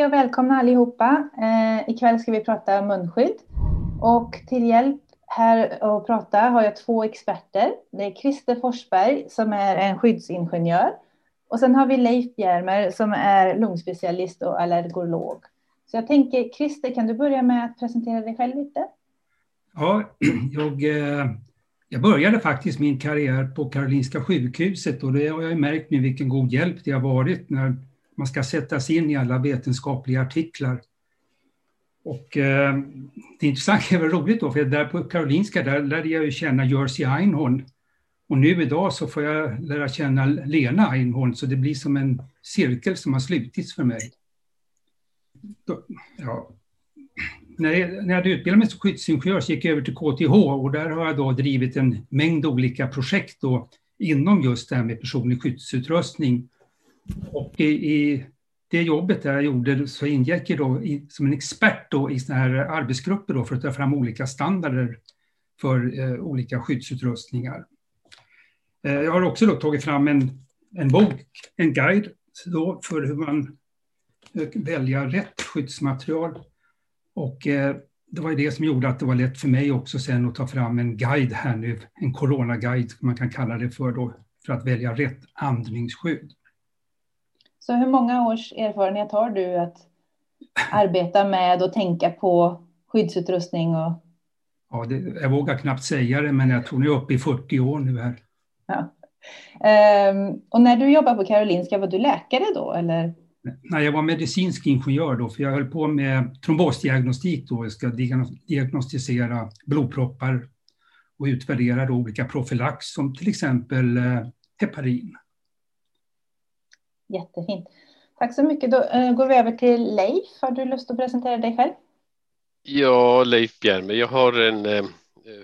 Hej och välkomna allihopa. Eh, ikväll ska vi prata munskydd. Och till hjälp här att prata har jag två experter. Det är Christer Forsberg som är en skyddsingenjör. Och sen har vi Leif Bjärmer som är lungspecialist och allergolog. Så jag tänker, Christer, kan du börja med att presentera dig själv lite? Ja, jag, eh, jag började faktiskt min karriär på Karolinska sjukhuset och det har jag märkt med vilken god hjälp det har varit när man ska sätta sig in i alla vetenskapliga artiklar. Och eh, det intressanta är väl roligt då, för där på Karolinska där lärde jag ju känna Jersey Einhorn. Och nu idag så får jag lära känna Lena Einhorn, så det blir som en cirkel som har slutits för mig. Då, ja. när, jag, när jag hade utbildat mig som skyddsingenjör så gick jag över till KTH och där har jag då drivit en mängd olika projekt då inom just det här med personlig skyddsutrustning och i, i det jobbet där jag gjorde så ingick jag då i, som en expert då i såna här arbetsgrupper då för att ta fram olika standarder för eh, olika skyddsutrustningar. Eh, jag har också då tagit fram en, en bok, en guide då för hur man eh, väljer rätt skyddsmaterial. Och eh, det var det som gjorde att det var lätt för mig också sen att ta fram en guide här nu, en coronaguide man kan kalla det för då, för att välja rätt andningsskydd. Så hur många års erfarenhet har du att arbeta med och tänka på skyddsutrustning? Och... Ja, det, jag vågar knappt säga det, men jag tror ni är uppe i 40 år nu här. Ja. Um, och när du jobbade på Karolinska, var du läkare då? Eller? Nej, jag var medicinsk ingenjör då, för jag höll på med trombosdiagnostik då. Jag ska diagnostisera blodproppar och utvärdera då olika profylax som till exempel eh, heparin. Jättefint. Tack så mycket. Då uh, går vi över till Leif. Har du lust att presentera dig själv? Ja, Leif Bjerme. Jag har en, eh,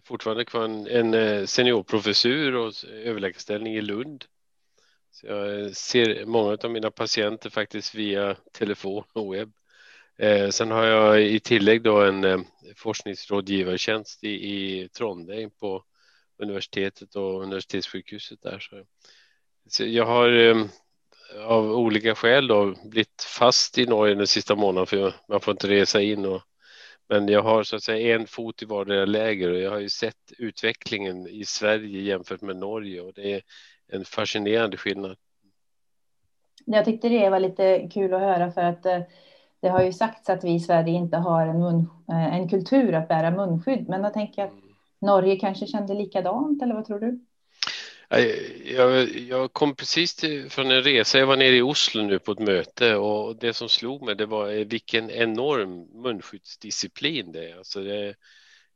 fortfarande kvar en, en eh, seniorprofessur och överläkarställning i Lund. Så jag eh, ser många av mina patienter faktiskt via telefon och webb. Eh, sen har jag i tillägg då en eh, forskningsrådgivartjänst i, i Trondheim på universitetet och universitetssjukhuset där. Så, så jag har eh, av olika skäl då blivit fast i Norge den sista månaden för man får inte resa in. Och, men jag har så att säga en fot i vardera läger och jag har ju sett utvecklingen i Sverige jämfört med Norge och det är en fascinerande skillnad. Jag tyckte det var lite kul att höra för att eh, det har ju sagts att vi i Sverige inte har en, mun, eh, en kultur att bära munskydd, men jag tänker att mm. Norge kanske kände likadant, eller vad tror du? Jag, jag, kom precis till, från en resa, jag var nere i Oslo nu på ett möte och det som slog mig det var eh, vilken enorm munskyddsdisciplin det är. Alltså det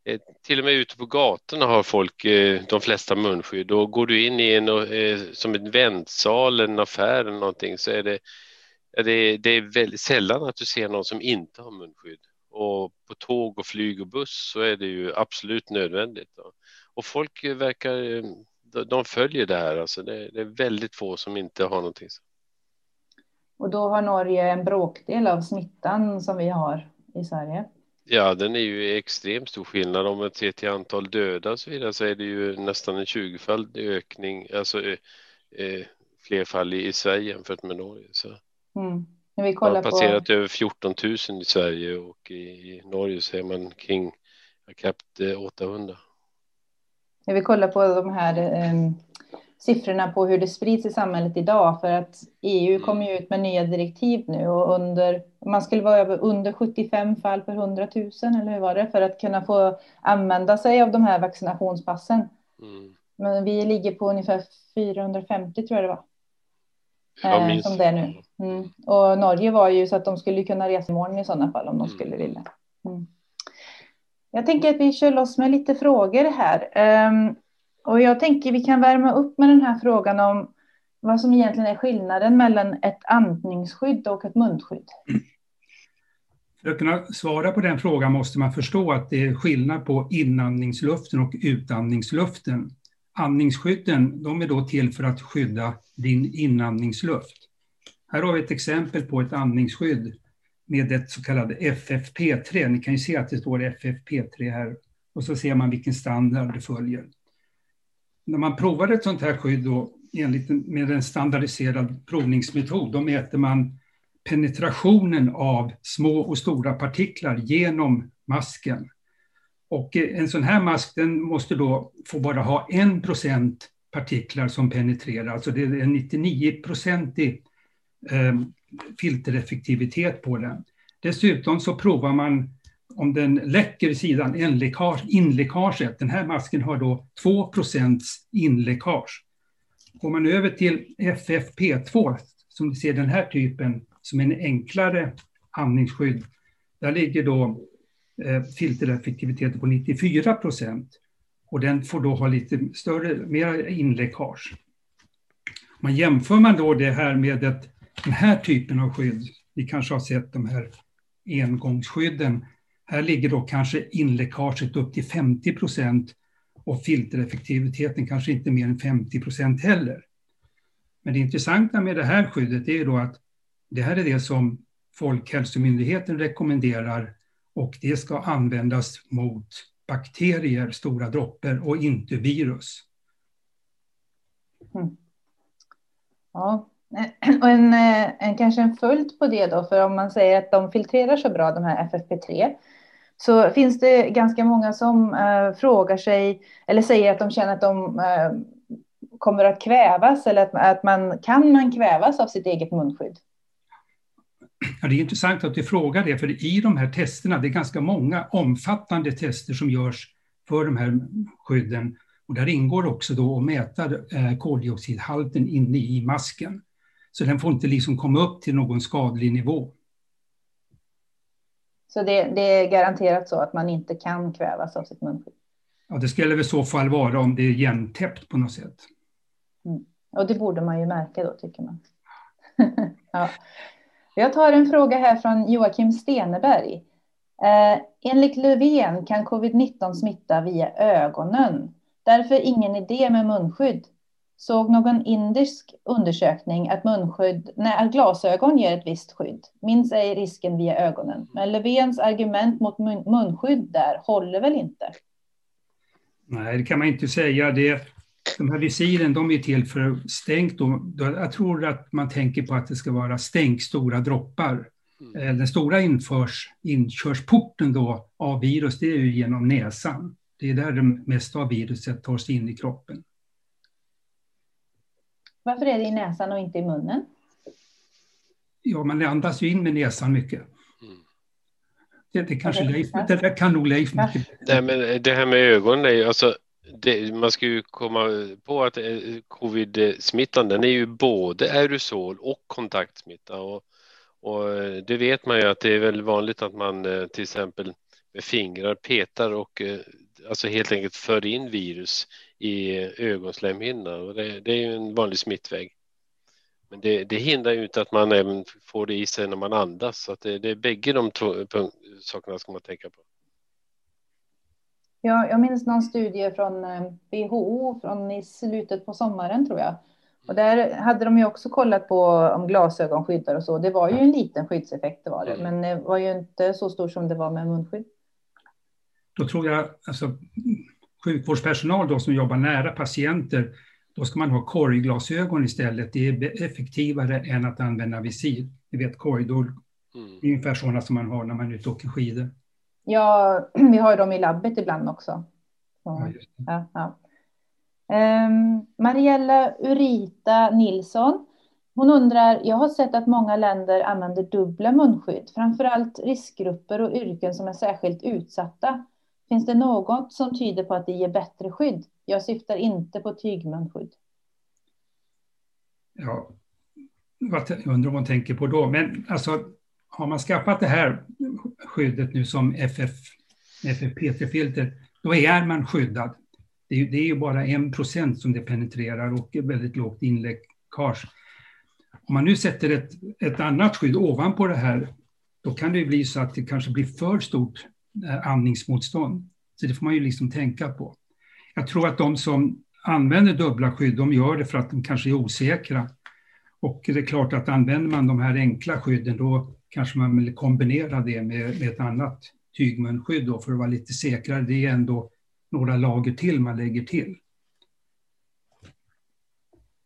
eh, till och med ute på gatorna har folk eh, de flesta munskydd och går du in i en som en väntsal, en affär eller någonting så är det, det, det är väldigt sällan att du ser någon som inte har munskydd. Och på tåg och flyg och buss så är det ju absolut nödvändigt. Och folk verkar de följer det här. Alltså det, det, är väldigt få som inte har någonting. Och då har Norge en bråkdel av smittan som vi har i Sverige. Ja, den är ju extremt stor skillnad. Om man ser till antal döda och så vidare så är det ju nästan en 20-faldig ökning, alltså eh, eh, fler fall i, i Sverige jämfört med Norge. Så. Mm. När vi kollar man har passerat på... över 14 000 i Sverige och i, i Norge så är man kring knappt 800. När vi kollar på de här eh, siffrorna på hur det sprids i samhället idag, för att EU mm. kommer ju ut med nya direktiv nu och under, man skulle vara under 75 fall per 100 000, eller hur var det, för att kunna få använda sig av de här vaccinationspassen. Mm. Men vi ligger på ungefär 450 tror jag det var. Eh, som det är nu. Mm. Och Norge var ju så att de skulle kunna resa imorgon i sådana fall om de mm. skulle vilja. Mm. Jag tänker att vi kör loss med lite frågor här. Ehm, och jag tänker vi kan värma upp med den här frågan om vad som egentligen är skillnaden mellan ett andningsskydd och ett munskydd. För att kunna svara på den frågan måste man förstå att det är skillnad på inandningsluften och utandningsluften. Andningsskydden de är då till för att skydda din inandningsluft. Här har vi ett exempel på ett andningsskydd med ett så kallat FFP3. Ni kan ju se att det står FFP3 här och så ser man vilken standard det följer. När man provar ett sånt här skydd då, enligt med en standardiserad provningsmetod, då mäter man penetrationen av små och stora partiklar genom masken. Och en sån här mask den måste då få bara ha en procent partiklar som penetrerar, alltså det är en 99-procentig filtereffektivitet på den. Dessutom så provar man om den läcker sidan, inläckaget. Den här masken har då 2% inläckage. Går man över till FFP2, som ni ser den här typen, som är en enklare andningsskydd, där ligger då eh, filtereffektiviteten på 94 procent. Och den får då ha lite större, mer inläckage. Man jämför man då det här med ett, den här typen av skydd, vi kanske har sett de här engångsskydden, här ligger då kanske inläckaget upp till 50 procent och filtereffektiviteten kanske inte mer än 50 procent heller. Men det intressanta med det här skyddet är då att det här är det som Folkhälsomyndigheten rekommenderar och det ska användas mot bakterier, stora droppar och inte virus. Mm. Ja, och en, eh, en, kanske en följd på det då, för om man säger att de filtrerar så bra, de här FFP3, så finns det ganska många som äh, frågar sig eller säger att de känner att de äh, kommer att kvävas eller att, att man kan man kvävas av sitt eget munskydd? Ja, det är intressant att du frågar det, för i de här testerna, det är ganska många omfattande tester som görs för de här skydden. Och där ingår också då att mäta koldioxidhalten inne i masken. Så den får inte liksom komma upp till någon skadlig nivå. Så det, det, är garanterat så att man inte kan kvävas av sitt munskydd? Ja, det skulle i så fall vara om det är igentäppt på något sätt. Mm. Och det borde man ju märka då, tycker man. ja. Jag tar en fråga här från Joakim Steneberg. Eh, enligt Löfven kan covid-19 smitta via ögonen. Därför ingen idé med munskydd såg någon indisk undersökning att munskydd, nej, att glasögon ger ett visst skydd. Minns ej risken via ögonen. Men Löfvens argument mot mun, munskydd där håller väl inte? Nej, det kan man inte säga. Det, de här visiren de är till för stängt. Då, jag tror att man tänker på att det ska vara stänk, stora droppar. Mm. Eh, den stora införs, inkörsporten då av virus, det är ju genom näsan. Det är där det mesta av viruset tar sig in i kroppen. Varför är det i näsan och inte i munnen? Ja, man andas ju in med näsan mycket. Mm. Det, det kanske Leif, det där kan nog Leif mycket det, men det här med ögonen, alltså, det, man ska ju komma på att eh, covid-smittan den är ju både aerosol och kontaktsmitta. Och, och eh, det vet man ju att det är väldigt vanligt att man eh, till exempel med fingrar petar och alltså helt enkelt för in virus i ögonslemhinnan och det, det, är ju en vanlig smittväg. Men det, det, hindrar ju inte att man även får det i sig när man andas så att det, det är bägge de två sakerna ska man tänka på. Ja, jag minns någon studie från WHO eh, från i slutet på sommaren tror jag. Och där hade de ju också kollat på om glasögon skyddar och så. Det var ju en liten skyddseffekt, det var det, mm. men det var ju inte så stor som det var med munskydd. Då tror jag, alltså sjukvårdspersonal då som jobbar nära patienter, då ska man ha korgglasögon istället. Det är effektivare än att använda visir. Ni vet korg, då, mm. ungefär sådana som man har när man är ute och åker skidor. Ja, vi har dem i labbet ibland också. Så, ja, ja. Um, Mariella Urita Nilsson. Hon undrar, jag har sett att många länder använder dubbla munskydd, framför allt riskgrupper och yrken som är särskilt utsatta. Finns det något som tyder på att det ger bättre skydd? Jag syftar inte på tygmunskydd. Ja, jag undrar vad hon tänker på då. Men alltså, har man skaffat det här skyddet nu som FF, FFP3-filter, då är man skyddad. Det är, det är ju bara en procent som det penetrerar och väldigt lågt inläckage. Om man nu sätter ett, ett annat skydd ovanpå det här, då kan det bli så att det kanske blir för stort andningsmotstånd. Så det får man ju liksom tänka på. Jag tror att de som använder dubbla skydd, de gör det för att de kanske är osäkra. Och det är klart att använder man de här enkla skydden, då kanske man vill kombinera det med, med ett annat tygmunskydd då för att vara lite säkrare. Det är ändå några lager till man lägger till.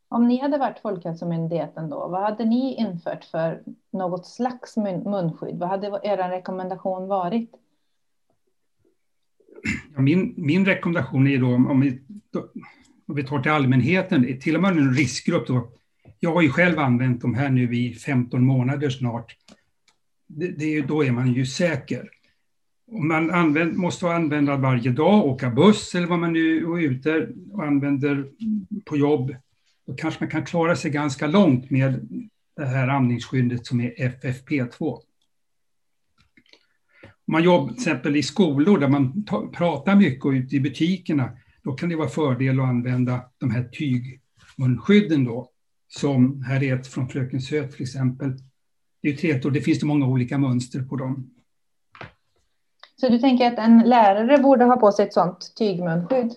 Om ni hade varit Folkhälsomyndigheten då, vad hade ni infört för något slags munskydd? Vad hade er rekommendation varit? Min, min rekommendation är då om vi, då, om vi tar till allmänheten, till och med en riskgrupp då. Jag har ju själv använt de här nu i 15 månader snart. Det, det, då är man ju säker. Om man använder, måste använda varje dag, åka buss eller vad man nu är ute och använder på jobb, då kanske man kan klara sig ganska långt med det här andningsskyddet som är FFP2. Man jobbar till exempel i skolor där man pratar mycket och ute i butikerna, då kan det vara fördel att använda de här tygmunskydden då, som här är ett från Fröken Söt till exempel. Det är trevligt och det finns det många olika mönster på dem. Så du tänker att en lärare borde ha på sig ett sådant tygmunskydd?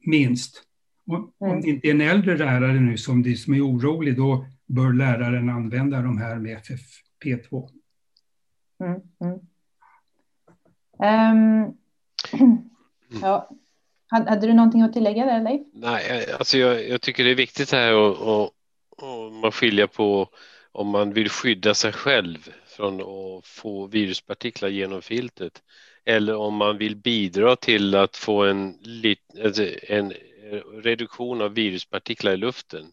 Minst. Och om mm. det inte är en äldre lärare nu som, det, som är orolig, då bör läraren använda de här med FFP2. Mm, mm. Um, ja. Hade du någonting att tillägga där, Leif? Nej, alltså jag, jag tycker det är viktigt här att man skilja på om man vill skydda sig själv från att få viruspartiklar genom filtret eller om man vill bidra till att få en, alltså en reduktion av viruspartiklar i luften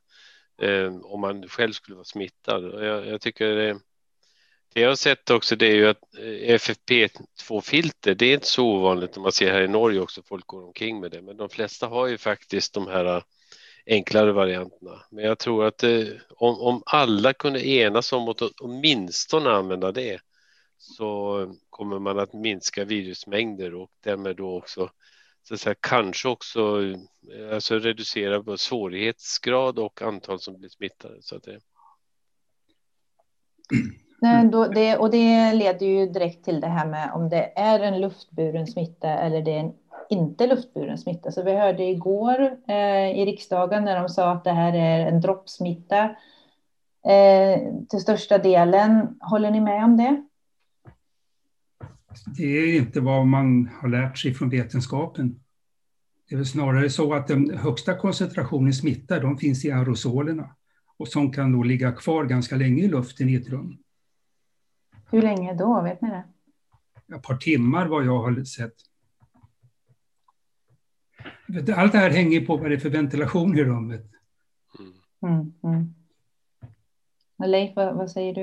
eh, om man själv skulle vara smittad. Jag, jag tycker det, jag har sett också det är ju att eh, FFP2-filter, det är inte så ovanligt när man ser här i Norge också, folk går omkring med det, men de flesta har ju faktiskt de här eh, enklare varianterna. Men jag tror att det, om, om alla kunde enas om att åtminstone använda det så kommer man att minska virusmängder och därmed då också så att säga, kanske också alltså reducera både svårighetsgrad och antal som blir smittade. Så att det... Nej, då, det, och det leder ju direkt till det här med om det är en luftburen smitta eller det är en inte luftburen smitta. Så vi hörde igår eh, i riksdagen när de sa att det här är en droppsmitta eh, till största delen. Håller ni med om det? Det är inte vad man har lärt sig från vetenskapen. Det är väl snarare så att den högsta koncentrationen smitta, de finns i aerosolerna och som kan då ligga kvar ganska länge i luften i ett rum. Hur länge då, vet ni det? Ett par timmar vad jag har sett. Allt det här hänger på vad det är för ventilation i rummet. Mm, mm. Leif, vad, vad, säger du?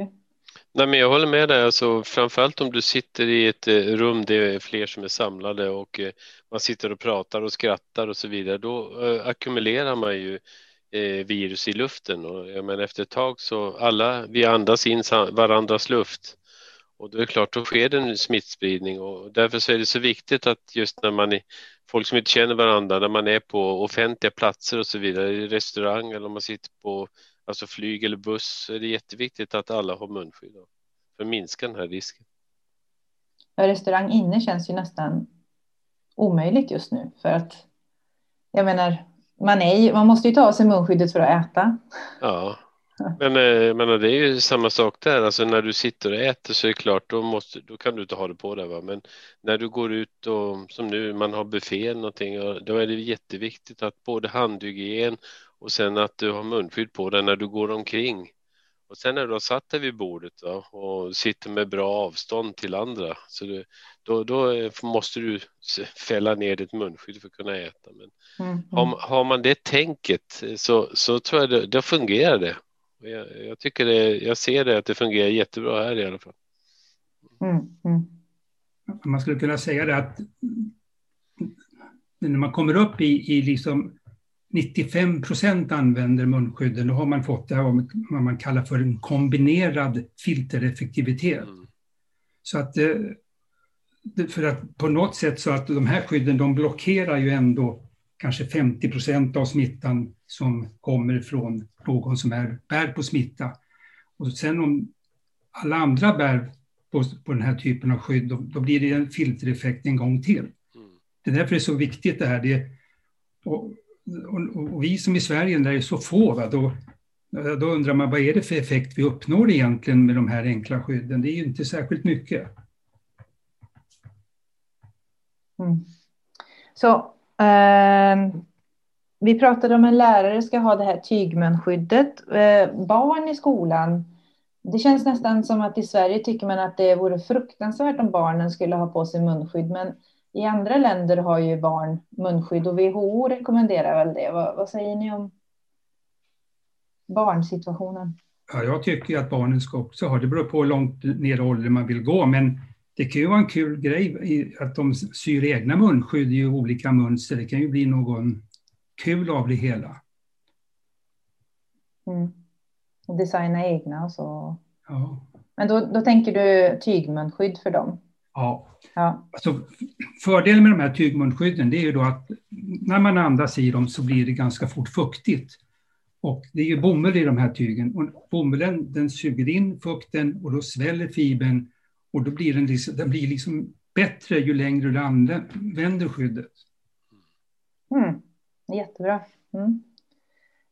Nej, men jag håller med dig, alltså, framförallt om du sitter i ett eh, rum där det är fler som är samlade och eh, man sitter och pratar och skrattar och så vidare, då eh, ackumulerar man ju virus i luften och jag menar, efter ett tag så alla vi andas in varandras luft och då är det klart, då sker det en smittspridning och därför så är det så viktigt att just när man är folk som inte känner varandra, när man är på offentliga platser och så vidare, i restaurang eller om man sitter på alltså flyg eller buss, så är det jätteviktigt att alla har munskydd för att minska den här risken. Ja, restaurang inne känns ju nästan omöjligt just nu för att jag menar, man, är, man måste ju ta av sig munskyddet för att äta. Ja, men, eh, men det är ju samma sak där, alltså när du sitter och äter så är det klart, då, måste, då kan du inte ha det på dig. Va? Men när du går ut och som nu, man har buffé eller någonting, då är det jätteviktigt att både handhygien och sen att du har munskydd på dig när du går omkring. Och sen när du har satt dig vid bordet va, och sitter med bra avstånd till andra, så du, då, då måste du fälla ner ditt munskydd för att kunna äta. Men mm. mm. har, har, man det tänket så, så tror jag det, då fungerar det. Jag, jag, tycker det, jag ser det att det fungerar jättebra här i alla fall. Mm, mm. Man skulle kunna säga det att när man kommer upp i, i liksom 95 procent använder munskydden, då har man fått det här vad man kallar för en kombinerad filtereffektivitet. Mm. Så att för att på något sätt så att de här skydden, de blockerar ju ändå kanske 50 procent av smittan som kommer från någon som är, bär på smitta. Och sen om alla andra bär på, på den här typen av skydd, då, då blir det en filtereffekt en gång till. Mm. Det är därför det är så viktigt det här. Det, och, och, och, vi som i Sverige, där är så få, va, då, då undrar man vad är det för effekt vi uppnår egentligen med de här enkla skydden? Det är ju inte särskilt mycket. Mm. Så Ehm, vi pratade om en lärare ska ha det här tygmunskyddet. Eh, barn i skolan, det känns nästan som att i Sverige tycker man att det vore fruktansvärt om barnen skulle ha på sig munskydd, men i andra länder har ju barn munskydd och WHO rekommenderar väl det. Vad, vad säger ni om barnsituationen? Ja, jag tycker att barnen ska också ha, det beror på hur långt ner i åldern man vill gå, men det kan ju vara en kul grej att de syr egna munskydd i olika mönster. Det kan ju bli någon kul av det hela. Mm. Och designa egna och så. Ja. Men då, då tänker du tygmunskydd för dem? Ja. ja. Alltså, fördelen med de här tygmunskydden det är ju då att när man andas i dem så blir det ganska fort fuktigt. Och det är ju bomull i de här tygen. Och bomullen den suger in fukten och då sväller fibern och då blir den, liksom, den blir liksom bättre ju längre du använder skyddet. Mm. Jättebra. Mm.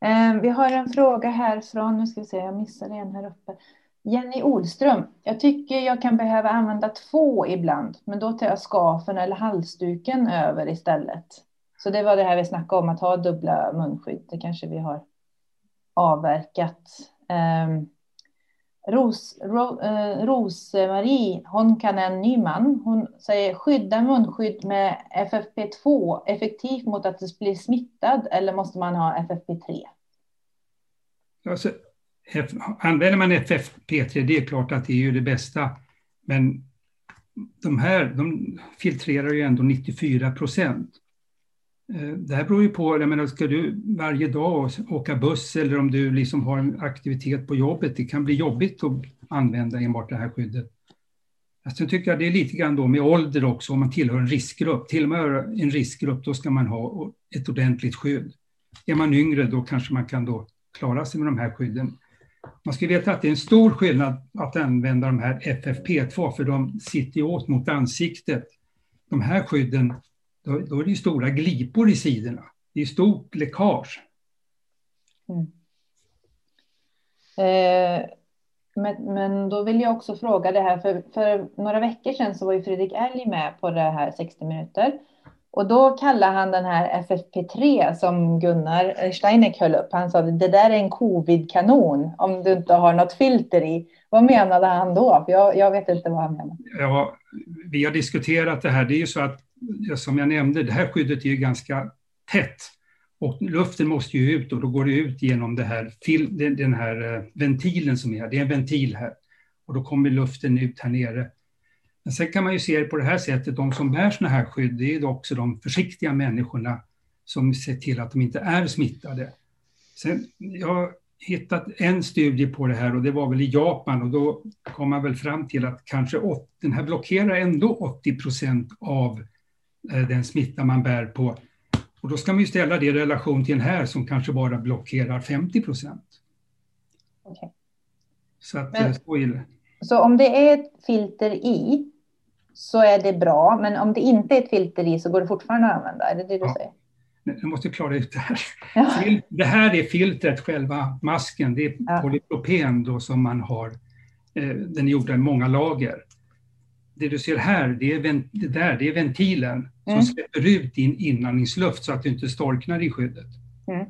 Eh, vi har en fråga här från, nu ska vi se, jag missade en här uppe. Jenny Olström, jag tycker jag kan behöva använda två ibland, men då tar jag skafen eller halsduken över istället. Så det var det här vi snackade om, att ha dubbla munskydd. Det kanske vi har avverkat. Um, Ros, Ro, eh, Rosemarie Honkanen Nyman, hon säger skydda munskydd med FFP2 effektivt mot att bli smittad eller måste man ha FFP3? Alltså, använder man FFP3, det är klart att det är ju det bästa, men de här de filtrerar ju ändå 94 procent. Eh, det här beror ju på, jag menar, ska du varje dag åka buss eller om du liksom har en aktivitet på jobbet, det kan bli jobbigt att använda enbart det här skyddet. Alltså, Sen tycker jag det är lite grann då med ålder också, om man tillhör en riskgrupp. Tillhör en riskgrupp, då ska man ha ett ordentligt skydd. Är man yngre, då kanske man kan då klara sig med de här skydden. Man ska veta att det är en stor skillnad att använda de här FFP2, för de sitter ju åt mot ansiktet. De här skydden då, då är det stora glipor i sidorna. Det är stort läckage. Mm. Eh, men, men då vill jag också fråga det här, för, för några veckor sedan så var ju Fredrik Elg med på det här 60 minuter. Och då kallade han den här FFP3 som Gunnar Steineck höll upp. Han sa det där är en covid-kanon om du inte har något filter i. Vad menade han då? Jag, jag vet inte vad han menade. Ja, vi har diskuterat det här. Det är ju så att som jag nämnde, det här skyddet är ju ganska tätt. Och luften måste ju ut och då går det ut genom det här, den här eh, ventilen som är här. Det är en ventil här. Och då kommer luften ut här nere. Men sen kan man ju se det på det här sättet, de som bär sådana här skydd, det är också de försiktiga människorna som ser till att de inte är smittade. Sen, jag har hittat en studie på det här och det var väl i Japan och då kom man väl fram till att kanske den här blockerar ändå 80 procent av Eh, den smitta man bär på. Och då ska man ju ställa det i relation till den här som kanske bara blockerar 50 procent. Okay. Så att men, eh, så illa. Så om det är ett filter i så är det bra, men om det inte är ett filter i så går det fortfarande att använda? Är det det du ja. säger? Jag måste klara ut det här. Ja. Det här är filtret, själva masken. Det är ja. polypropen då som man har. Eh, den är gjord i många lager det du ser här, det är, det där, det är ventilen mm. som släpper ut din inandningsluft så att du inte storknar i skyddet. Mm.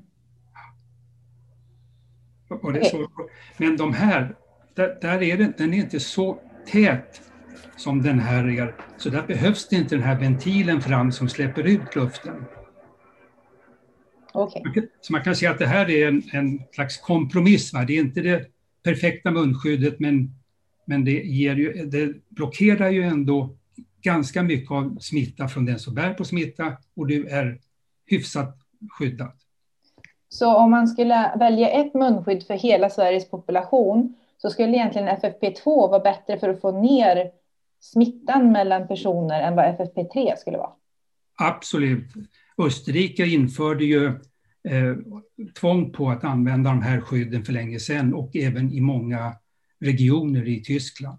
Och det är så, men de här, där, där, är det, den är inte så tät som den här är, så där behövs det inte den här ventilen fram som släpper ut luften. Okay. Så man kan säga att det här är en, en slags kompromiss. Va? Det är inte det perfekta munskyddet, men men det, ger ju, det blockerar ju ändå ganska mycket av smitta från den som bär på smitta och du är hyfsat skyddad. Så om man skulle välja ett munskydd för hela Sveriges population så skulle egentligen FFP2 vara bättre för att få ner smittan mellan personer än vad FFP3 skulle vara? Absolut. Österrike införde ju eh, tvång på att använda de här skydden för länge sedan och även i många regioner i Tyskland.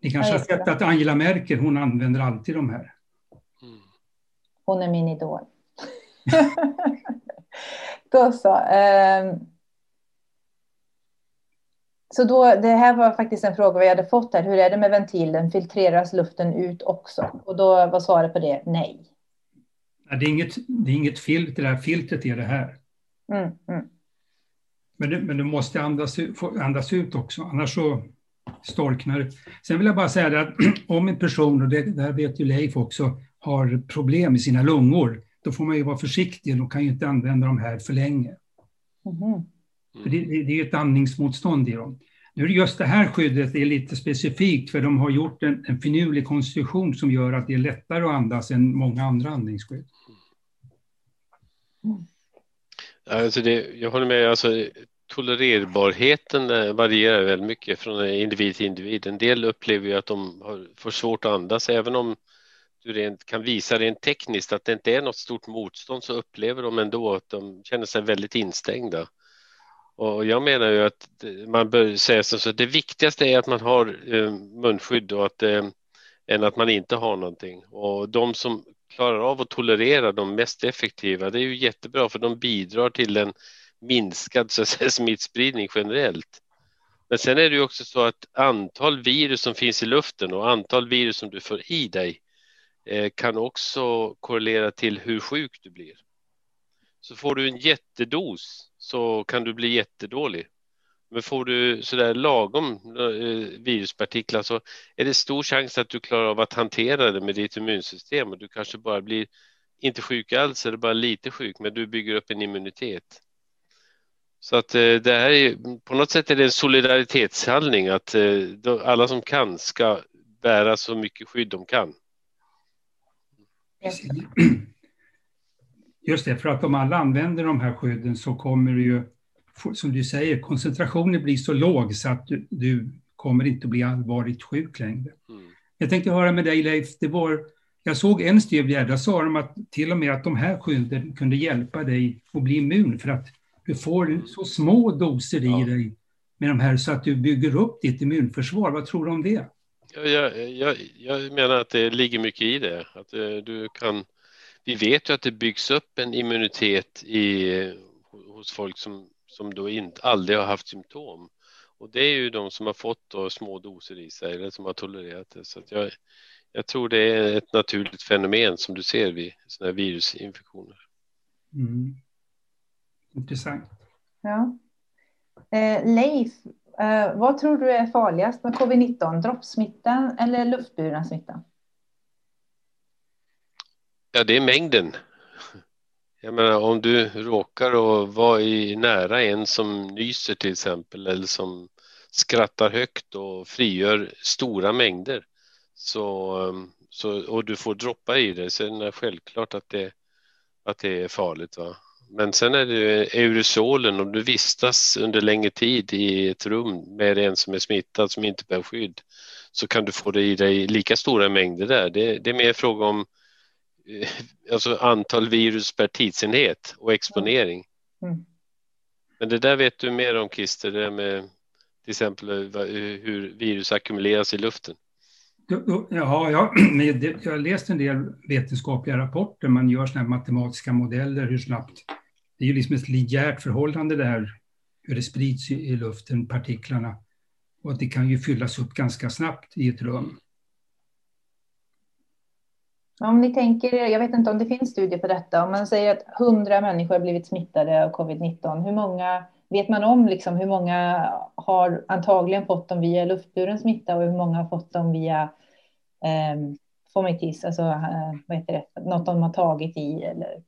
Ni kanske har sett att Angela Merkel, hon använder alltid de här. Mm. Hon är min idol. då så. Um, så då, det här var faktiskt en fråga vi hade fått här. Hur är det med ventilen? Filtreras luften ut också? Och då var svaret på det nej. Det är inget, det är inget filter, det här filtret är det här. Mm, mm. Men, det, men du måste andas, andas ut också, annars så storknar det. Sen vill jag bara säga att om en person, och det, det här vet ju Leif också, har problem med sina lungor, då får man ju vara försiktig. De kan ju inte använda de här för länge. Mm. För det, det, det är ett andningsmotstånd i dem. Nu är just det här skyddet är lite specifikt för de har gjort en, en finurlig konstruktion som gör att det är lättare att andas än många andra andningsskydd. Alltså det, jag håller med, alltså, tolererbarheten eh, varierar väldigt mycket från individ till individ. En del upplever ju att de har, får svårt att andas även om du rent, kan visa rent tekniskt att det inte är något stort motstånd så upplever de ändå att de känner sig väldigt instängda. Och jag menar ju att man bör säga så att det viktigaste är att man har eh, munskydd och att, eh, än att man inte har någonting. Och de som klarar av att tolerera de mest effektiva, det är ju jättebra för de bidrar till en minskad så att säga, smittspridning generellt. Men sen är det ju också så att antal virus som finns i luften och antal virus som du får i dig eh, kan också korrelera till hur sjuk du blir. Så får du en jättedos så kan du bli jättedålig. Men får du sådär lagom eh, viruspartiklar så är det stor chans att du klarar av att hantera det med ditt immunsystem och du kanske bara blir inte sjuk alls eller bara lite sjuk, men du bygger upp en immunitet. Så att eh, det här är på något sätt är det en solidaritetshandling att eh, alla som kan ska bära så mycket skydd de kan. Just det, för att om alla använder de här skydden så kommer det ju, som du säger, koncentrationen blir så låg så att du, du kommer inte bli allvarligt sjuk längre. Mm. Jag tänkte höra med dig Leif, det var, jag såg en studie där sa de att till och med att de här skydden kunde hjälpa dig att bli immun för att du får så små doser i dig med de här så att du bygger upp ditt immunförsvar. Vad tror du om det? Jag, jag, jag menar att det ligger mycket i det. Att eh, du kan vi vet ju att det byggs upp en immunitet i, hos folk som, som då inte, aldrig har haft symptom. Och det är ju de som har fått då små doser i sig eller som har tolererat det. Så jag, jag tror det är ett naturligt fenomen som du ser vid sådana här virusinfektioner. Mm. Intressant. Ja. Eh, Leif, eh, vad tror du är farligast med covid-19? Droppsmittan eller luftburen smitta? Ja, det är mängden. Jag menar om du råkar att vara i nära en som nyser till exempel eller som skrattar högt och frigör stora mängder så, ehm, så, och du får droppa i det så är det självklart att det, att det är farligt. Va? Men sen är det aerosolen, om du vistas under längre tid i ett rum med en som är smittad som inte bär skydd så kan du få det i dig lika stora mängder där. Det, det är mer fråga om alltså antal virus per tidsenhet och exponering. Mm. Men det där vet du mer om Christer, det med till exempel eh, hur virus ackumuleras i luften. Ja, jag, jag har läst en del vetenskapliga rapporter. Man gör såna matematiska modeller hur snabbt. Det är ju liksom ett linjärt förhållande där, hur det sprids i luften, partiklarna. Och det kan ju fyllas upp ganska snabbt i ett rum. Om ni tänker, jag vet inte om det finns studier på detta, om man säger att 100 människor har blivit smittade av covid-19, hur många vet man om liksom hur många har antagligen fått dem via luftburen smitta och hur många har fått dem via eh, fomitis, alltså eh, vad heter det, något de har tagit i eller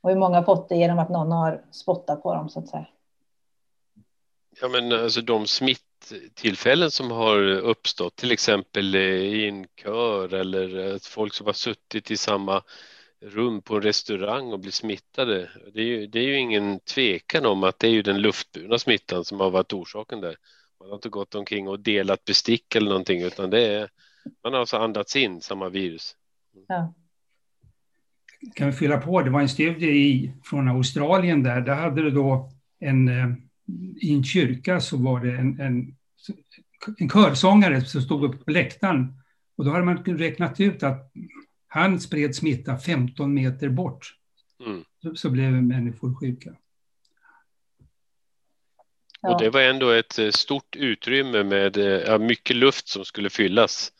och hur många har fått det genom att någon har spottat på dem så att säga. Ja, men alltså de smitt tillfällen som har uppstått, till exempel i en kör eller folk som har suttit i samma rum på en restaurang och blivit smittade. Det är, ju, det är ju ingen tvekan om att det är ju den luftburna smittan som har varit orsaken där. Man har inte gått omkring och delat bestick eller någonting utan det är, man har alltså andats in samma virus. Ja. Kan vi fylla på, det var en studie i, från Australien där, där hade det då en eh, i en kyrka så var det en, en, en körsångare som stod uppe på läktaren. Och då hade man räknat ut att han spred smitta 15 meter bort. Mm. Så, så, blev människor sjuka. Och det var ändå ett eh, stort utrymme med eh, ja, mycket luft som skulle fyllas.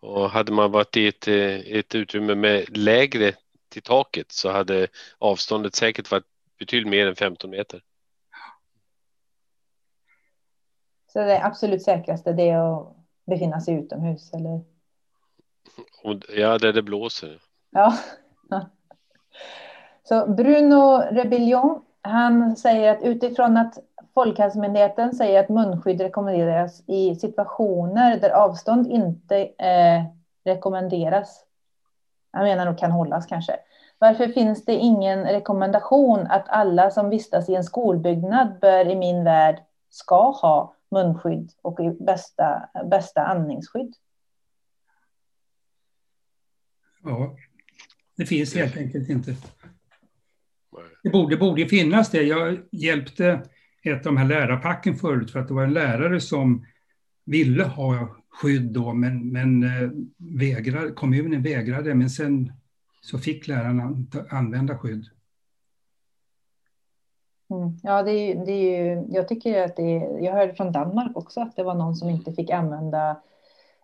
Och hade man varit i ett, ett utrymme med lägre till taket så hade avståndet säkert varit betydligt mer än 15 meter. Så det absolut säkraste det är att befinna sig utomhus eller? Ja, där det blåser. Ja. Så Bruno Rebellion, han säger att utifrån att Folkhälsomyndigheten säger att munskydd rekommenderas i situationer där avstånd inte eh, rekommenderas. Jag menar nog kan hållas kanske. Varför finns det ingen rekommendation att alla som vistas i en skolbyggnad bör i min värld ska ha munskydd och i bästa, bästa andningsskydd? Ja, det finns helt enkelt inte. Det borde, borde finnas det. Jag hjälpte ett av de här lärarpacken förut för att det var en lärare som ville ha skydd då men, men eh, vägrade, kommunen vägrade men sen så fick lärarna använda skydd. Mm. Ja, det är, det är ju, jag tycker att det är, jag hörde från Danmark också att det var någon som inte fick använda,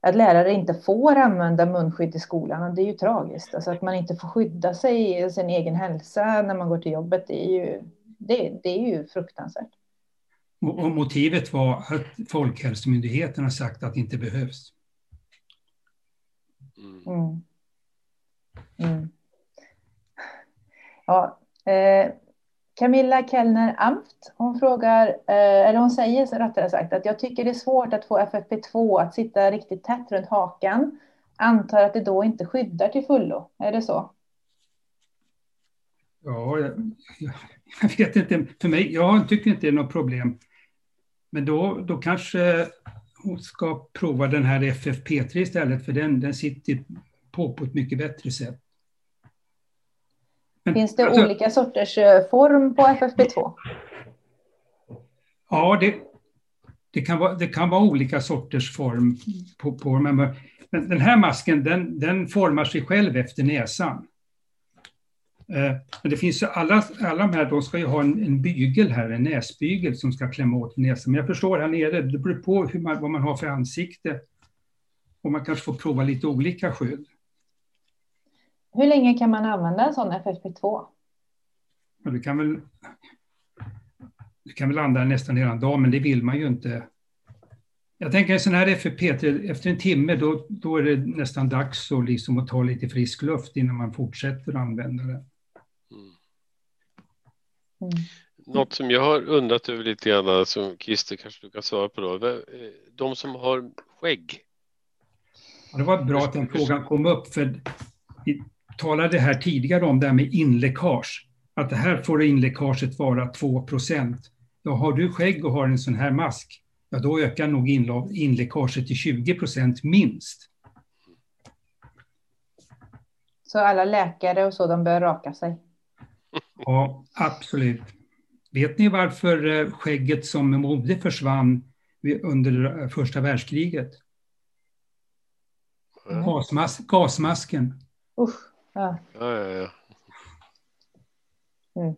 att lärare inte får använda munskydd i skolan. Det är ju tragiskt, alltså att man inte får skydda sig i sin egen hälsa när man går till jobbet. Det är ju, det, det är ju fruktansvärt. Och motivet var att Folkhälsomyndigheten har sagt att det inte behövs. Mm. Mm. Ja, eh, Camilla Kellner Amft, hon frågar, eh, eller hon säger rättare sagt att jag tycker det är svårt att få FFP2 att sitta riktigt tätt runt hakan. Antar att det då inte skyddar till fullo. Är det så? Ja, jag, jag vet inte. För mig, jag tycker inte det är något problem. Men då, då kanske hon ska prova den här FFP3 istället, för den, den sitter på på ett mycket bättre sätt. Men, Finns det alltså, olika sorters eh, form på FFP2? Ja, det, det, kan vara, det kan vara olika sorters form på, på men, men den här masken den, den formar sig själv efter näsan. Eh, men det finns ju alla, alla de här, de ska ju ha en, en bygel här, en näsbygel som ska klämma åt näsan. Men jag förstår här nere, det beror på hur man, vad man har för ansikte. Och man kanske får prova lite olika skydd. Hur länge kan man använda en sån FFP2? Ja, du kan väl du kan väl använda nästan hela dagen, men det vill man ju inte. Jag tänker en sån här FFP3, efter en timme då, då är det nästan dags att, liksom att ta lite frisk luft innan man fortsätter använda det. Mm. Mm. Något som jag har undrat över lite grann, som Christer kanske du kan svara på då. De som har skägg. Ja, det var bra att den frågan kom upp, för talade här tidigare om det här med inläckage. Att det här får inläckaget vara 2% Ja, har du skägg och har en sån här mask, ja då ökar nog inläckaget till 20% minst. Så alla läkare och så, de bör raka sig? Ja, absolut. Vet ni varför eh, skägget som mode försvann under eh, första världskriget? Mm. Gasmas gasmasken. Usch. Ja. Ja, ja, ja. Mm.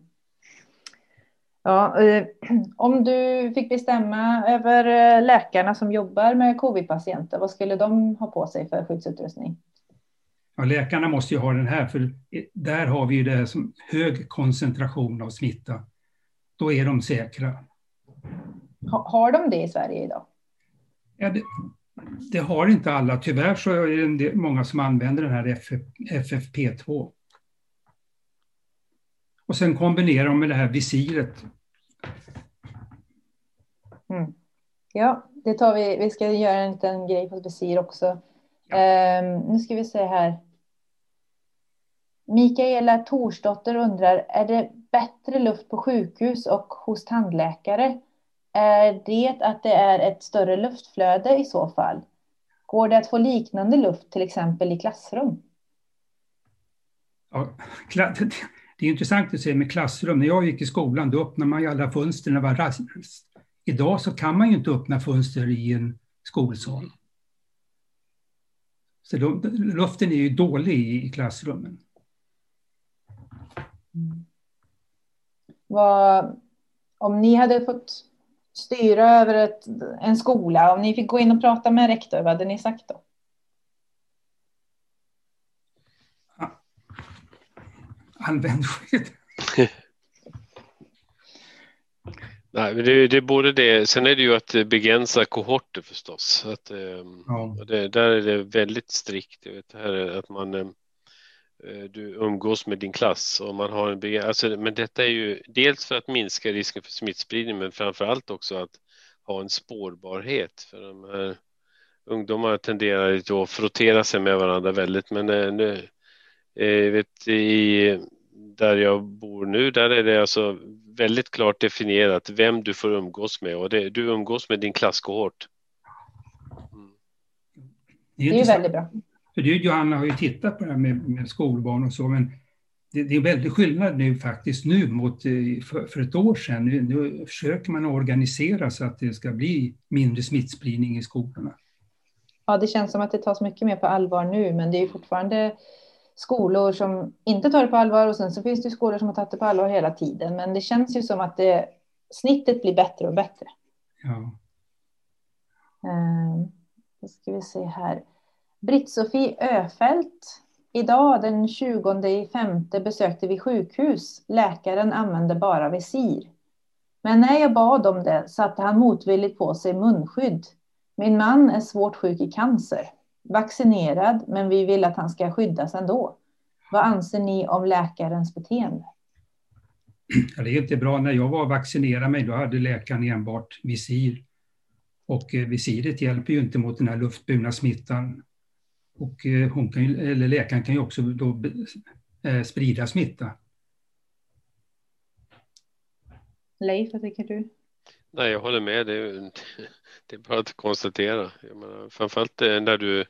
Ja, eh, om du fick bestämma över eh, läkarna som jobbar med covid-patienter, vad skulle de ha på sig för skyddsutrustning? Ja, läkarna måste ju ha den här, för där har vi ju det som hög koncentration av smitta. Då är de säkra. Ha, har de det i Sverige idag? Ja, det, det har inte alla. Tyvärr så är det många som använder den här FF, FFP2. Och sen kombinerar de med det här visiret. Mm. Ja, det tar vi. Vi ska göra en liten grej på visir också. Ja. Um, nu ska vi se här. Mikaela Torsdotter undrar, är det bättre luft på sjukhus och hos tandläkare? Är det att det är ett större luftflöde i så fall? Går det att få liknande luft till exempel i klassrum? Ja, det är intressant att se med klassrum. När jag gick i skolan då öppnade man ju alla fönster. Var rast. Idag så kan man ju inte öppna fönster i en skolsal. Så då, luften är ju dålig i klassrummen. Mm. Vad, om ni hade fått styra över ett, en skola, om ni fick gå in och prata med en rektor, vad hade ni sagt då? Använd skydd. Nej, men det, det är både det. Sen är det ju att begränsa kohorter förstås. Att, ehm, ja. det, där är det väldigt strikt. Jag vet, här att man ehm, du umgås med din klass och man har en alltså, men detta är ju dels för att minska risken för smittspridning men framför allt också att ha en spårbarhet för de här ungdomarna tenderar ju att frottera sig med varandra väldigt men eh, nu eh, vet, i, där jag bor nu där är det alltså väldigt klart definierat vem du får umgås med och det, du umgås med din klasskohort. Mm. Det är ju väldigt bra. För du Johanna har ju tittat på det här med, med skolbarn och så, men det, det är väldigt skillnad nu faktiskt nu mot eh, för, för ett år sedan. Nu, nu, försöker man organisera så att det ska bli mindre smittspridning i skolorna. Ja, det känns som att det tas mycket mer på allvar nu, men det är fortfarande skolor som inte tar det på allvar och sen så finns det skolor som har tagit det på allvar hela tiden. Men det känns ju som att det, snittet blir bättre och bättre. Ja. Um, då ska vi se här. Britt-Sofie Öfält. Idag den 20 femte besökte vi sjukhus. Läkaren använde bara visir. Men när jag bad om det satte han motvilligt på sig munskydd. Min man är svårt sjuk i cancer. Vaccinerad, men vi vill att han ska skyddas ändå. Vad anser ni om läkarens beteende? Ja, det är inte bra. När jag var vaccinerad mig, då hade läkaren enbart visir. Och eh, visiret hjälper ju inte mot den här luftburna smittan. Och eh, hon kan ju, eller läkaren kan ju också då eh, sprida smitta. Leif, vad tycker du? Nej, jag håller med. Det är, det är bara att konstatera. Jag menar, framförallt eh, när du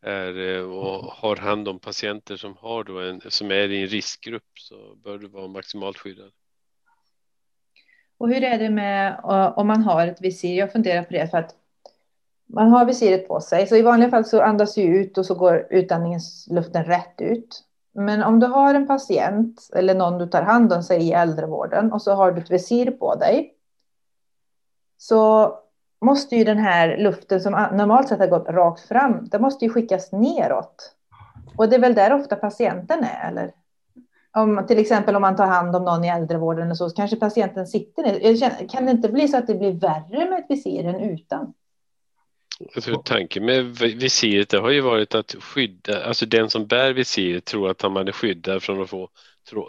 är och har hand om patienter som, har då en, som är i en riskgrupp så bör du vara maximalt skyddad. Och hur är det med om man har ett visir? Jag funderar på det för att man har visiret på sig, så i vanliga fall så andas du ut och så går utandningsluften rätt ut. Men om du har en patient eller någon du tar hand om sig i äldrevården och så har du ett visir på dig. Så måste ju den här luften som normalt sett har gått rakt fram, den måste ju skickas neråt. Och det är väl där ofta patienten är, eller? Om, till exempel om man tar hand om någon i äldrevården och så, så kanske patienten sitter ner. Kan det inte bli så att det blir värre med ett visir än utan? Alltså, tanken med visiret det har ju varit att skydda, alltså den som bär visiret tror att man är skyddad från att få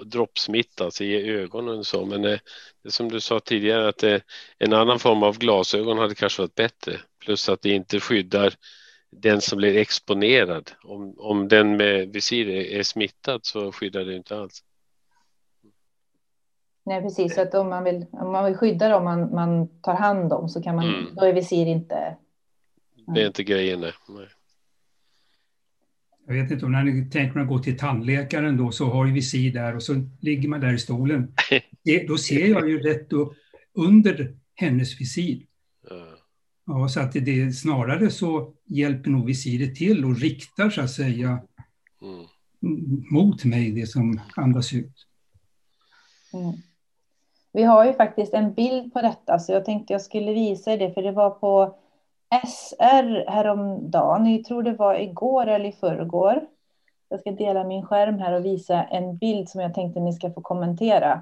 droppsmitta alltså i ögonen och så. Men det, det som du sa tidigare att det, en annan form av glasögon hade kanske varit bättre. Plus att det inte skyddar den som blir exponerad. Om, om den med visir är, är smittad så skyddar det inte alls. Nej, precis. Så att om man vill, om man vill skydda dem man, man tar hand om så kan man, mm. då är visir inte det är inte grejen. Nej. Jag vet inte om när ni tänker att gå till tandläkaren då så har ju visir där och så ligger man där i stolen. Det, då ser jag ju rätt upp under hennes visir. Ja, så att det snarare så hjälper nog visiret till och riktar så att säga mm. mot mig det som andas ut. Mm. Vi har ju faktiskt en bild på detta så jag tänkte jag skulle visa det för det var på SR häromdagen, jag tror det var igår eller i förrgår. Jag ska dela min skärm här och visa en bild som jag tänkte ni ska få kommentera.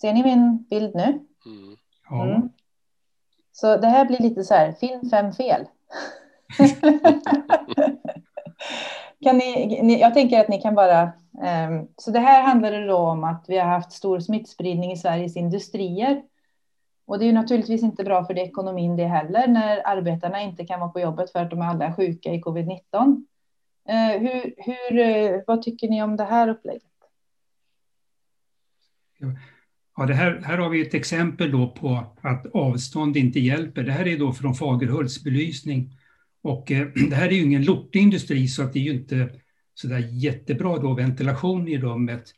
Ser ni min bild nu? Mm. Mm. Så det här blir lite så här, film fem fel. kan ni, ni, jag tänker att ni kan bara... Um, så det här handlade då om att vi har haft stor smittspridning i Sveriges industrier. Och det är ju naturligtvis inte bra för det ekonomin det heller när arbetarna inte kan vara på jobbet för att de är alla sjuka i covid-19. Eh, hur, hur, eh, vad tycker ni om det här upplägget? Ja, det här, här har vi ett exempel då på att avstånd inte hjälper. Det här är då från Fagerhults belysning. Och eh, det här är ju ingen lortig industri så att det är ju inte så där jättebra då ventilation i rummet.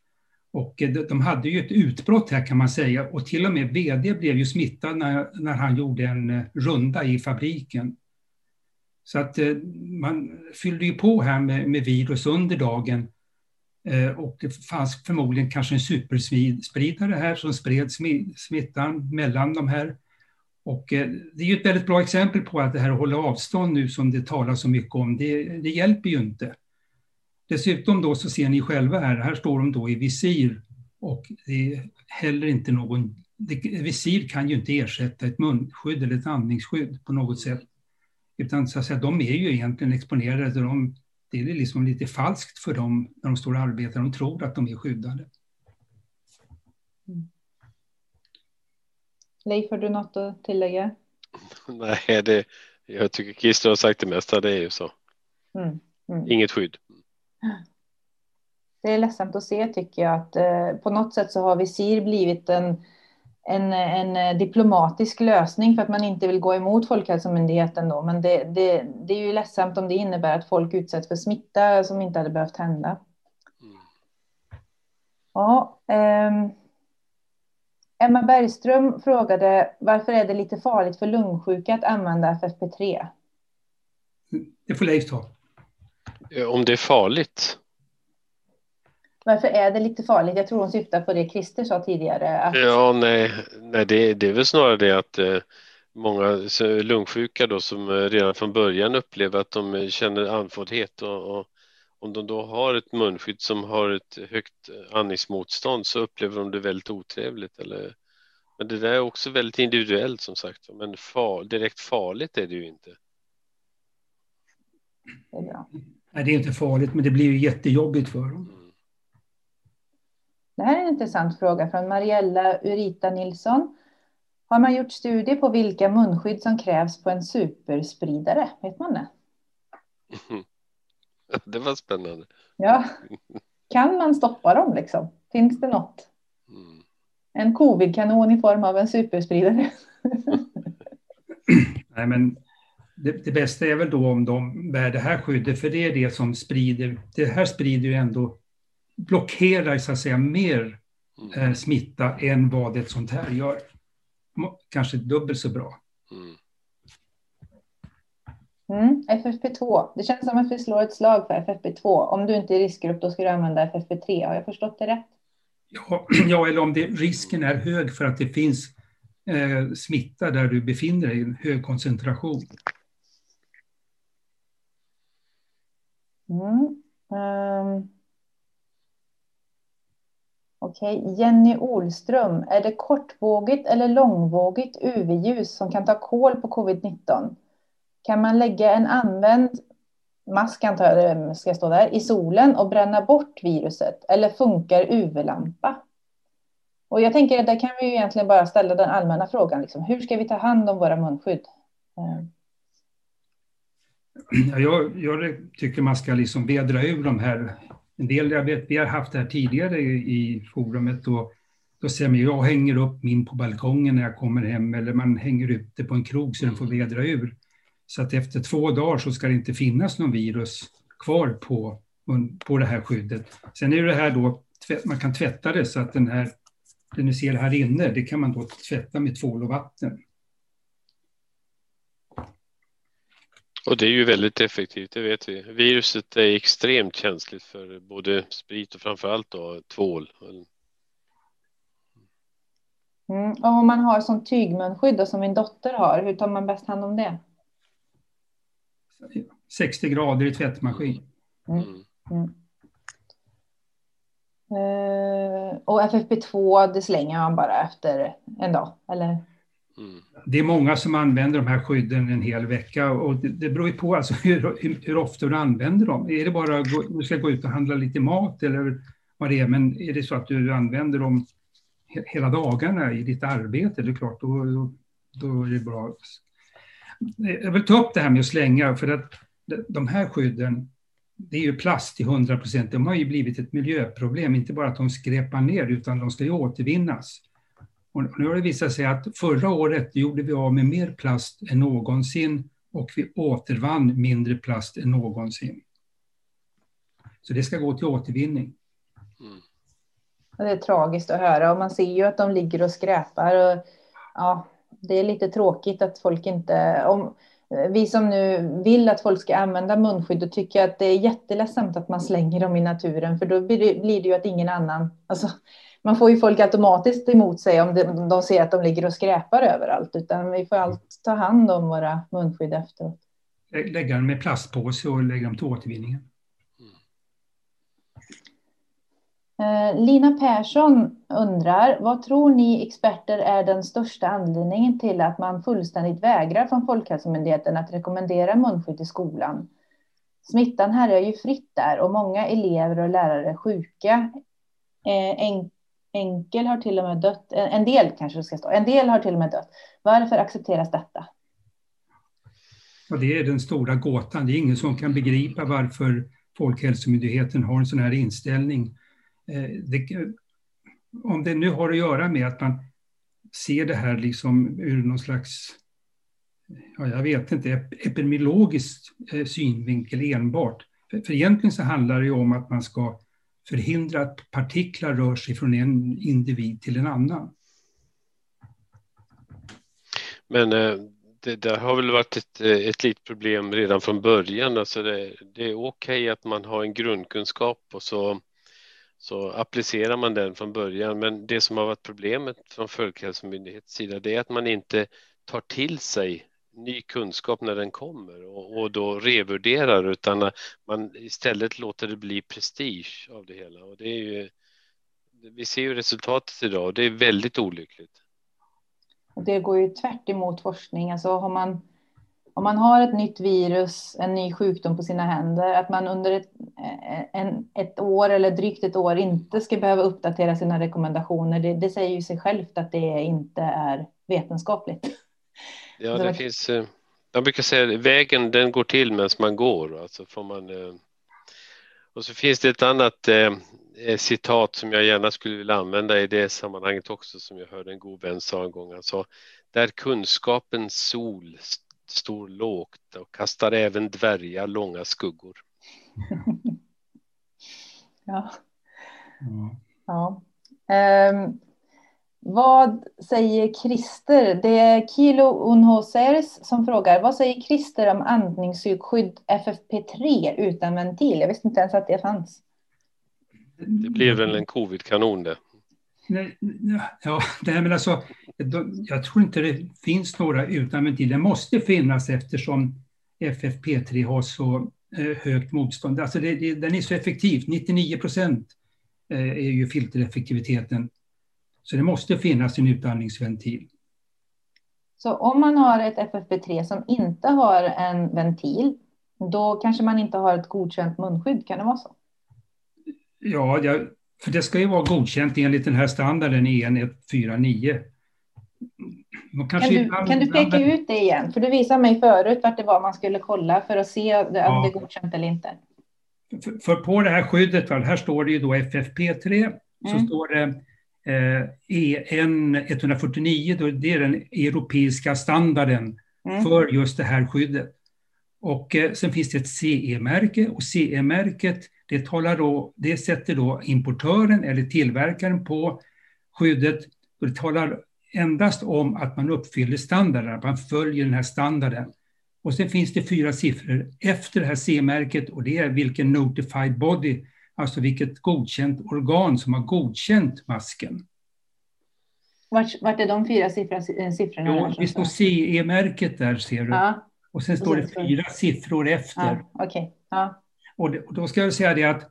Och eh, de hade ju ett utbrott här kan man säga och till och med VD blev ju smittad när, när han gjorde en eh, runda i fabriken. Så att eh, man fyllde ju på här med, med virus under dagen och det fanns förmodligen kanske en superspridare här som spred smittan mellan de här. Och det är ju ett väldigt bra exempel på att det här att hålla avstånd nu som det talas så mycket om, det, det hjälper ju inte. Dessutom då så ser ni själva här, här står de då i visir och det är heller inte någon, det, visir kan ju inte ersätta ett munskydd eller ett andningsskydd på något sätt. Utan så att säga, de är ju egentligen exponerade, de, det är liksom lite falskt för dem när de står och arbetar, de tror att de är skyddade. Mm. Leif, har du något att tillägga? Nej, det, jag tycker Christer har sagt det mesta, det är ju så. Mm. Mm. Inget skydd. Det är ledsamt att se tycker jag att eh, på något sätt så har visir blivit en, en, en diplomatisk lösning för att man inte vill gå emot Folkhälsomyndigheten då. Men det, det, det är ju ledsamt om det innebär att folk utsätts för smitta som inte hade behövt hända. Mm. Ja, eh, Emma Bergström frågade varför är det lite farligt för lungsjuka att använda FFP3? Det får Leif ta. Eh, om det är farligt? Varför är det lite farligt? Jag tror hon syftar på det Christer sa tidigare. Att... Ja, nej, nej det, det är väl snarare det att eh, många lungsjuka då som eh, redan från början upplever att de känner andfåddhet och, och om de då har ett munskydd som har ett högt andningsmotstånd så upplever de det väldigt otrevligt. Eller, men det där är också väldigt individuellt som sagt. Men far, direkt farligt är det ju inte. Det är bra. Nej, det är inte farligt, men det blir ju jättejobbigt för dem. Det här är en intressant fråga från Mariella Urita Nilsson. Har man gjort studier på vilka munskydd som krävs på en superspridare? Vet man det? Det var spännande. Ja. Kan man stoppa dem liksom? Finns det något? Mm. En covidkanon i form av en superspridare? Nej, men det, det, bästa är väl då om de bär det här skyddet, för det är det som sprider. Det här sprider ju ändå, blockerar så att säga mer mm. eh, smitta än vad ett sånt här gör. Kanske dubbelt så bra. Mm. Mm, FFP2. Det känns som att vi slår ett slag för FFP2. Om du inte är riskgrupp, då ska du använda FFP3. Har jag förstått det rätt? Ja, ja eller om det, risken är hög för att det finns eh, smitta där du befinner dig i en hög koncentration. Mm. Um. Okej, okay. Jenny Olström. Är det kortvågigt eller långvågigt UV-ljus som kan ta kål på covid-19? Kan man lägga en använd mask, antar jag ska stå där, i solen och bränna bort viruset? Eller funkar UV-lampa? Och jag tänker att där kan vi ju egentligen bara ställa den allmänna frågan. Liksom, hur ska vi ta hand om våra munskydd? Ehm. Ja, jag, jag, tycker man ska liksom vedra ur de här. En del, jag vet, vi har haft det här tidigare i, i forumet. Och då säger man, jag hänger upp min på balkongen när jag kommer hem eller man hänger ut det på en krog så den får vedra ur. Så att efter två dagar så ska det inte finnas någon virus kvar på, på det här skyddet. Sen är det här då, man kan tvätta det så att den här, det ni ser här inne, det kan man då tvätta med tvål och vatten. Och det är ju väldigt effektivt, det vet vi. Viruset är extremt känsligt för både sprit och framförallt då tvål. Mm. Och om man har som tygmunskydd som min dotter har, hur tar man bäst hand om det? 60 grader i tvättmaskin. Mm. Mm. Uh, och FFP2, det slänger man bara efter en dag, eller? Mm. Det är många som använder de här skydden en hel vecka och det, det beror ju på alltså hur, hur, ofta du använder dem. Är det bara att du ska gå ut och handla lite mat eller vad det är, men är det så att du använder dem hela dagarna i ditt arbete, det är klart, då, då, då är det bra. Jag vill ta upp det här med att slänga, för att de här skydden, det är ju plast till 100 procent. De har ju blivit ett miljöproblem, inte bara att de skräpar ner, utan de ska ju återvinnas. Och nu har det visat sig att förra året gjorde vi av med mer plast än någonsin och vi återvann mindre plast än någonsin. Så det ska gå till återvinning. Mm. Det är tragiskt att höra och man ser ju att de ligger och skräpar. Och, ja, det är lite tråkigt att folk inte... Om, vi som nu vill att folk ska använda munskydd och tycker att det är jätteledsamt att man slänger dem i naturen, för då blir det, blir det ju att ingen annan... Alltså, man får ju folk automatiskt emot sig om de, de ser att de ligger och skräpar överallt, utan vi får allt ta hand om våra munskydd efteråt. Lägga dem med plastpåse och lägga dem till återvinningen. Eh, Lina Persson undrar, vad tror ni experter är den största anledningen till att man fullständigt vägrar från Folkhälsomyndigheten att rekommendera munskydd i skolan? Smittan härjar ju fritt där och många elever och lärare är sjuka. Enkel har till och med dött. En del kanske det ska stå. En del har till och med dött. Varför accepteras detta? Ja, det är den stora gåtan. Det är ingen som kan begripa varför Folkhälsomyndigheten har en sån här inställning. Eh, det, om det nu har att göra med att man ser det här liksom ur någon slags, ja, jag vet inte, epidemiologisk eh, synvinkel enbart. För, för egentligen så handlar det ju om att man ska förhindra att partiklar rör sig från en individ till en annan. Men eh, det där har väl varit ett, eh, ett litet problem redan från början. Alltså det, det är okej okay att man har en grundkunskap och så så applicerar man den från början. Men det som har varit problemet från Folkhälsomyndighetens sida det är att man inte tar till sig ny kunskap när den kommer och, och då revärderar utan man istället låter det bli prestige av det hela. Och det är ju, vi ser ju resultatet idag och det är väldigt olyckligt. Det går ju tvärt emot forskning. Alltså har man om man har ett nytt virus, en ny sjukdom på sina händer, att man under ett, en, ett år eller drygt ett år inte ska behöva uppdatera sina rekommendationer, det, det säger ju sig självt att det inte är vetenskapligt. Ja, det finns, eh, jag brukar säga att vägen den går till medan man går. Alltså får man, eh, och så finns det ett annat eh, citat som jag gärna skulle vilja använda i det sammanhanget också som jag hörde en god vän sa en gång. Alltså, där kunskapens sol står lågt och kastar även dvärgar långa skuggor. ja. Mm. ja. Um, vad säger Christer? Det är Kilo Unhosers som frågar. Vad säger Christer om andningssjukskydd FFP3 utan ventil? Jag visste inte ens att det fanns. Det blev väl en covid-kanon det. Nej, ja, nej, men alltså, jag tror inte det finns några utan ventil. Det måste finnas eftersom FFP3 har så eh, högt motstånd. Alltså det, det, den är så effektiv, 99 procent eh, är ju filtereffektiviteten. Så det måste finnas en utandningsventil. Så om man har ett FFP3 som inte har en ventil, då kanske man inte har ett godkänt munskydd, kan det vara så? Ja, för det ska ju vara godkänt enligt den här standarden EN 149. Kan du, ibland, kan du peka ibland... ut det igen? För du visade mig förut vart det var man skulle kolla för att se om ja. det är godkänt eller inte. För, för, på det här skyddet, här står det ju då FFP3, mm. så står det EN 149, då, det är den europeiska standarden mm. för just det här skyddet. Och eh, sen finns det ett CE-märke och CE-märket det, talar då, det sätter då importören eller tillverkaren på skyddet. Och det talar endast om att man uppfyller standarden, att man följer den här standarden. Och sen finns det fyra siffror efter det här C-märket och det är vilken notified body, alltså vilket godkänt organ som har godkänt masken. Vart, vart är de fyra siffrorna? siffrorna jo, det står CE-märket där ser du. Ja. Och sen står det fyra siffror efter. Ja, okay. ja. Och, det, och då ska jag säga det att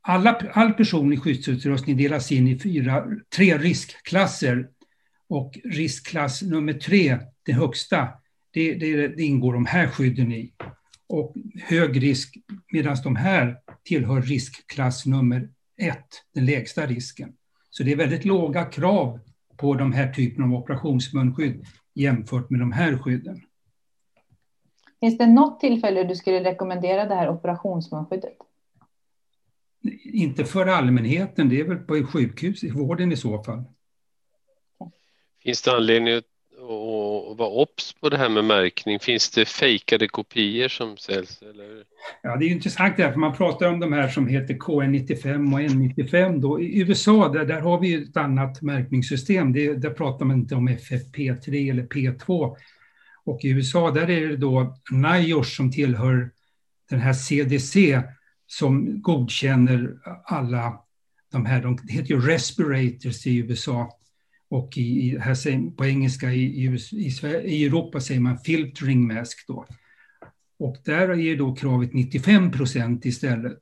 alla, all personlig skyddsutrustning delas in i fyra, tre riskklasser. Och riskklass nummer tre, det högsta, det, det, det ingår de här skydden i. Och hög risk, medan de här tillhör riskklass nummer ett, den lägsta risken. Så det är väldigt låga krav på de här typen av operationsmunskydd jämfört med de här skydden. Finns det något tillfälle du skulle rekommendera det här operationsmunskyddet? Inte för allmänheten, det är väl på sjukhus, i vården i så fall. Finns det anledning att vara obs på det här med märkning? Finns det fejkade kopior som säljs? Eller? Ja, det är intressant det här, för man pratar om de här som heter KN95 och N95. Då. I USA där, där har vi ett annat märkningssystem. Det, där pratar man inte om FFP3 eller P2 och i USA där är det då NIOSH som tillhör den här CDC som godkänner alla de här, de heter ju respirators i USA och i, här säger, på engelska i, i, i, Europa säger man filtering mask då. Och där är då kravet 95 procent istället.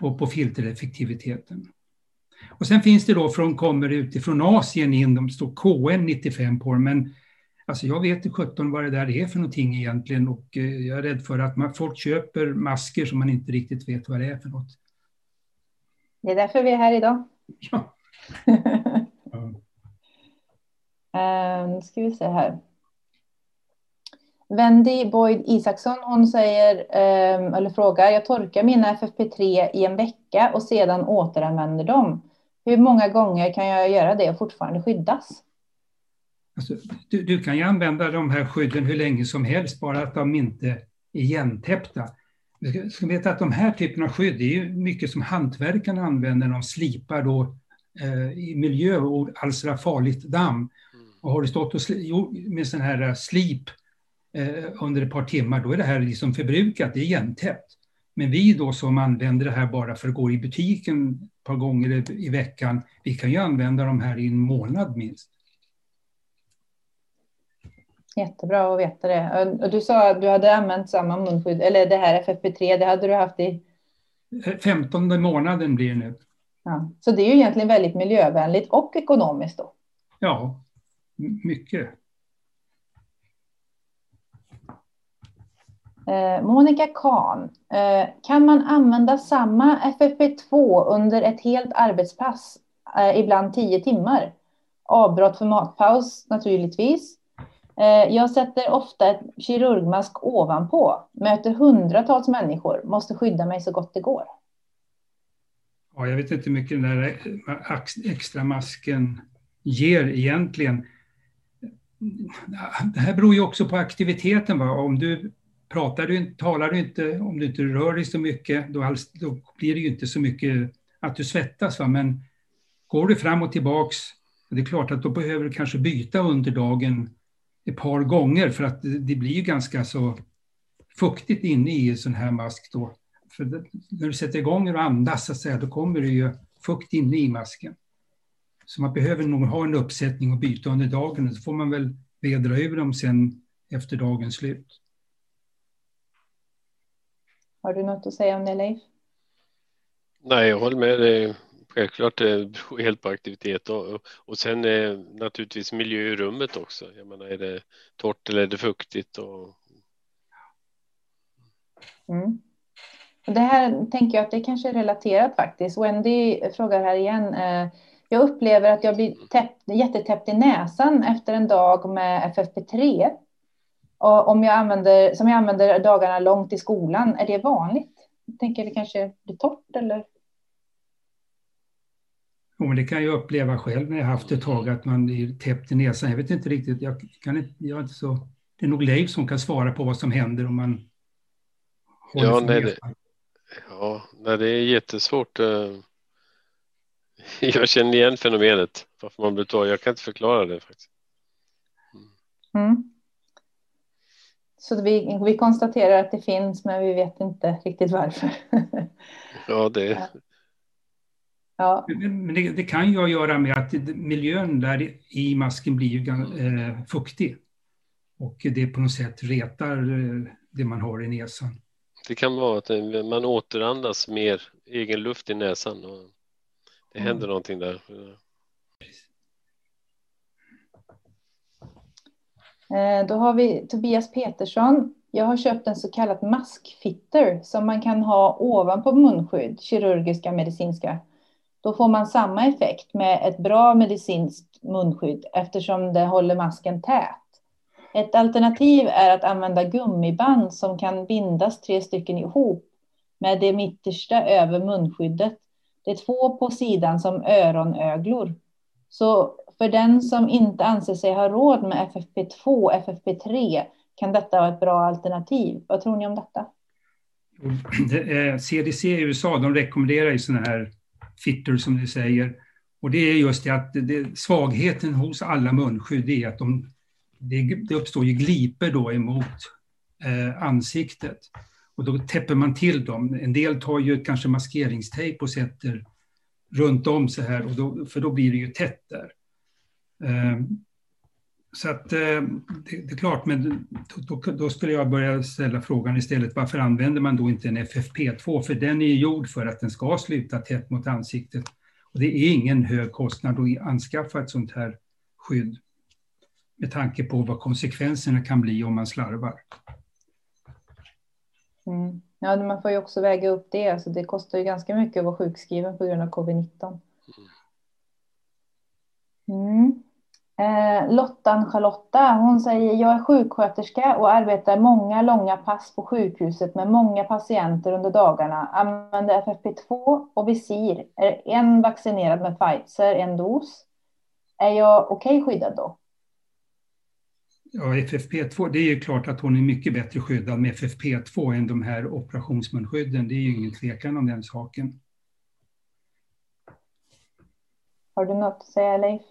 på, på filtereffektiviteten. Och sen finns det då från, kommer utifrån Asien in, de står KN95 på dem, men alltså jag vet inte 17 vad det där är för någonting egentligen och eh, jag är rädd för att man, folk köper masker som man inte riktigt vet vad det är för något. Det är därför vi är här idag. Ja. Mm. Ehm, nu ska vi se här. Wendy Boyd Isaksson, hon säger, um, eller frågar, jag torkar mina FFP3 i en vecka och sedan återanvänder dem. Hur många gånger kan jag göra det och fortfarande skyddas? Alltså, du, du, kan ju använda de här skydden hur länge som helst, bara att de inte är igentäppta. Du ska veta att de här typerna av skydd, det är ju mycket som hantverkarna använder de slipar då, i miljö och alstrar farligt damm. Mm. Och har du stått och med sån här slip eh, under ett par timmar, då är det här liksom förbrukat, det är igentäppt. Men vi då som använder det här bara för att gå i butiken ett par gånger i veckan, vi kan ju använda de här i en månad minst. Jättebra att veta det. Och du sa att du hade använt samma munskydd, eller det här FFP3, det hade du haft i? 15 eh, månaden blir det nu. Ja. Så det är ju egentligen väldigt miljövänligt och ekonomiskt då? Ja, mycket. Eh, Monica Kahn, eh, kan man använda samma FFP2 under ett helt arbetspass, eh, ibland tio timmar? Avbrott för matpaus naturligtvis. Jag sätter ofta ett kirurgmask ovanpå, möter hundratals människor, måste skydda mig så gott det går. Ja, jag vet inte hur mycket den där extra masken ger egentligen. Det här beror ju också på aktiviteten. Va? Om du pratar du, talar du inte, om du inte rör dig så mycket, då, alls, då blir det ju inte så mycket att du svettas. Va? Men går du fram och tillbaks, det är klart att då behöver du kanske byta under dagen ett par gånger för att det blir ju ganska så fuktigt inne i en sån här mask då. För det, när du sätter igång och andas så att säga, då kommer det ju fukt inne i masken. Så man behöver nog ha en uppsättning och byta under dagen och så får man väl vedra ur dem sen efter dagens slut. Har du något att säga om det Leif? Nej, jag håller med. dig. Självklart det beror helt på aktivitet och, och sen eh, naturligtvis miljö i rummet också. Jag menar, är det torrt eller är det fuktigt? Och... Mm. Det här tänker jag att det kanske är relaterat faktiskt. Wendy frågar här igen. Eh, jag upplever att jag blir täppt, jättetäppt i näsan efter en dag med FFP3. Och om jag använder, som jag använder dagarna långt i skolan, är det vanligt? Jag tänker det kanske blir torrt eller? Jo, men det kan jag uppleva själv när jag haft ett tag, att man är täppt i näsan. Jag vet inte riktigt, jag kan inte, jag är inte så... Det är nog Leif som kan svara på vad som händer om man håller ja, nej, det, ja, nej, det är jättesvårt. Eh. Jag känner igen fenomenet, varför man blir torr. Jag kan inte förklara det faktiskt. Mm. Så vi, vi konstaterar att det finns, men vi vet inte riktigt varför. ja, det, Ja. Men det, det, kan ju göra med att miljön där i masken blir ju eh, fuktig. Och det på något sätt retar eh, det man har i näsan. Det kan vara att man återandas mer egen luft i näsan. Och det mm. händer någonting där. Eh, då har vi Tobias Petersson. Jag har köpt en så kallad maskfitter som man kan ha ovanpå munskydd, kirurgiska medicinska då får man samma effekt med ett bra medicinskt munskydd eftersom det håller masken tät. Ett alternativ är att använda gummiband som kan bindas tre stycken ihop med det mittersta över munskyddet. Det är två på sidan som öronöglor. Så för den som inte anser sig ha råd med FFP2 FFP3 kan detta vara ett bra alternativ. Vad tror ni om detta? CDC i USA de rekommenderar ju sådana här fitter som du säger. Och det är just det att det, svagheten hos alla munskydd är att de, det, det uppstår ju gliper då emot eh, ansiktet. Och då täpper man till dem. En del tar ju kanske maskeringstejp och sätter runt om så här, och då, för då blir det ju tätt där. Eh, Så att eh, det, det, är klart, men då, då, skulle jag börja ställa frågan istället, varför använder man då inte en FFP2? För den är ju gjord för att den ska sluta tätt mot ansiktet. Och det är ingen hög kostnad att anskaffa ett sånt här skydd med tanke på vad konsekvenserna kan bli om man slarvar. Mm. Ja, man får ju också väga upp det. Alltså det kostar ju ganska mycket att vara sjukskriven på grund av covid-19. Mm. Eh, Lottan Charlotta, hon säger jag är sjuksköterska och arbetar många långa pass på sjukhuset med många patienter under dagarna. Använder FFP2 och visir. Är en vaccinerad med Pfizer, en dos. Är jag okej okay skyddad då? Ja, FFP2, det är ju klart att hon är mycket bättre skyddad med FFP2 än de här operationsmunskydden. Det är ju ingen tvekan om den saken. Har du något att säga Leif?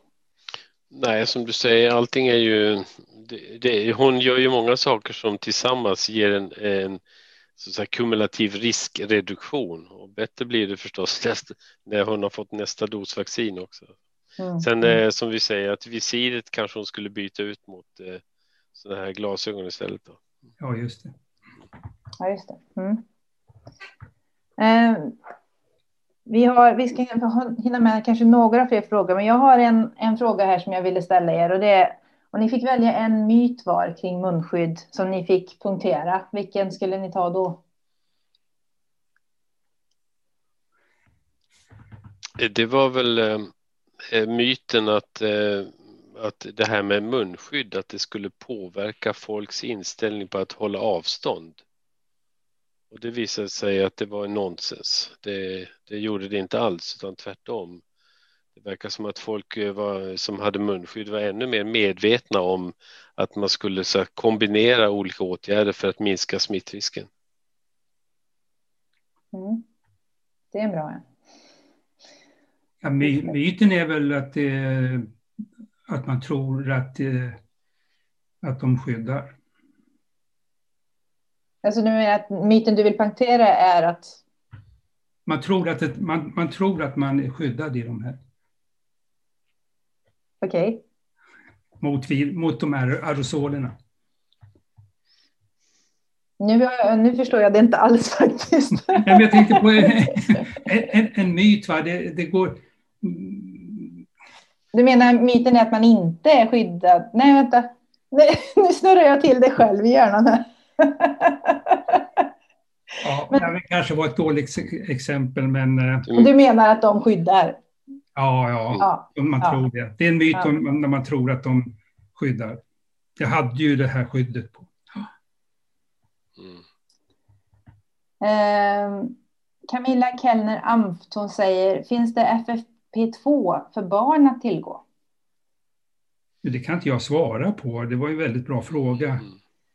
Nej, som du säger, allting är ju... Det, det, hon gör ju många saker som tillsammans ger en, en så att säga, kumulativ riskreduktion. Och bättre blir det förstås nästa, när hon har fått nästa dos vaccin också. Mm. Sen mm. eh, som vi säger att visiret kanske hon skulle byta ut mot eh, sådana här glasögon istället. Då. Ja, just det. Ja, just det. Mm. Eh, vi, har, vi ska hinna med kanske några fler frågor, men jag har en, en fråga här som jag ville ställa er och det är och ni fick välja en myt var kring munskydd som ni fick punktera. Vilken skulle ni ta då? Det var väl eh, eh myten att, eh, att det här med munskydd, att det skulle påverka folks inställning på att hålla avstånd. Och det visade sig att det var nonsens. Det, det gjorde det inte alls, utan tvärtom. Det verkar som att folk eh, var, som hade munskydd var ännu mer medvetna om att man skulle så kombinera olika åtgärder för att minska smittrisken. Mm. Det är en bra. Ja, my, myten är väl att, det, att man tror att, det, att de skyddar. Alltså du menar att myten du vill punktera är att? Man tror att, det, man, man tror att man är skyddad i de här. Okej. Okay. Mot, mot de här aerosolerna. Nu, nu förstår jag det inte alls faktiskt. jag tänkte på en, en, en myt. Va? Det, det går... Du menar myten är att man inte är skyddad? Nej, vänta. Nej, nu snurrar jag till det själv i hjärnan här. ja, men, det kanske var ett dåligt exempel, men... Eh, du menar att de skyddar? Ja, ja, ja man ja. tror det. Det är en myt ja. när man tror att de skyddar. Jag hade ju det här skyddet på. Mm. Eh, Camilla Kellner Amft, hon säger, finns det FFP2 för barn att tillgå? Det kan inte jag svara på. Det var en väldigt bra fråga. Mm.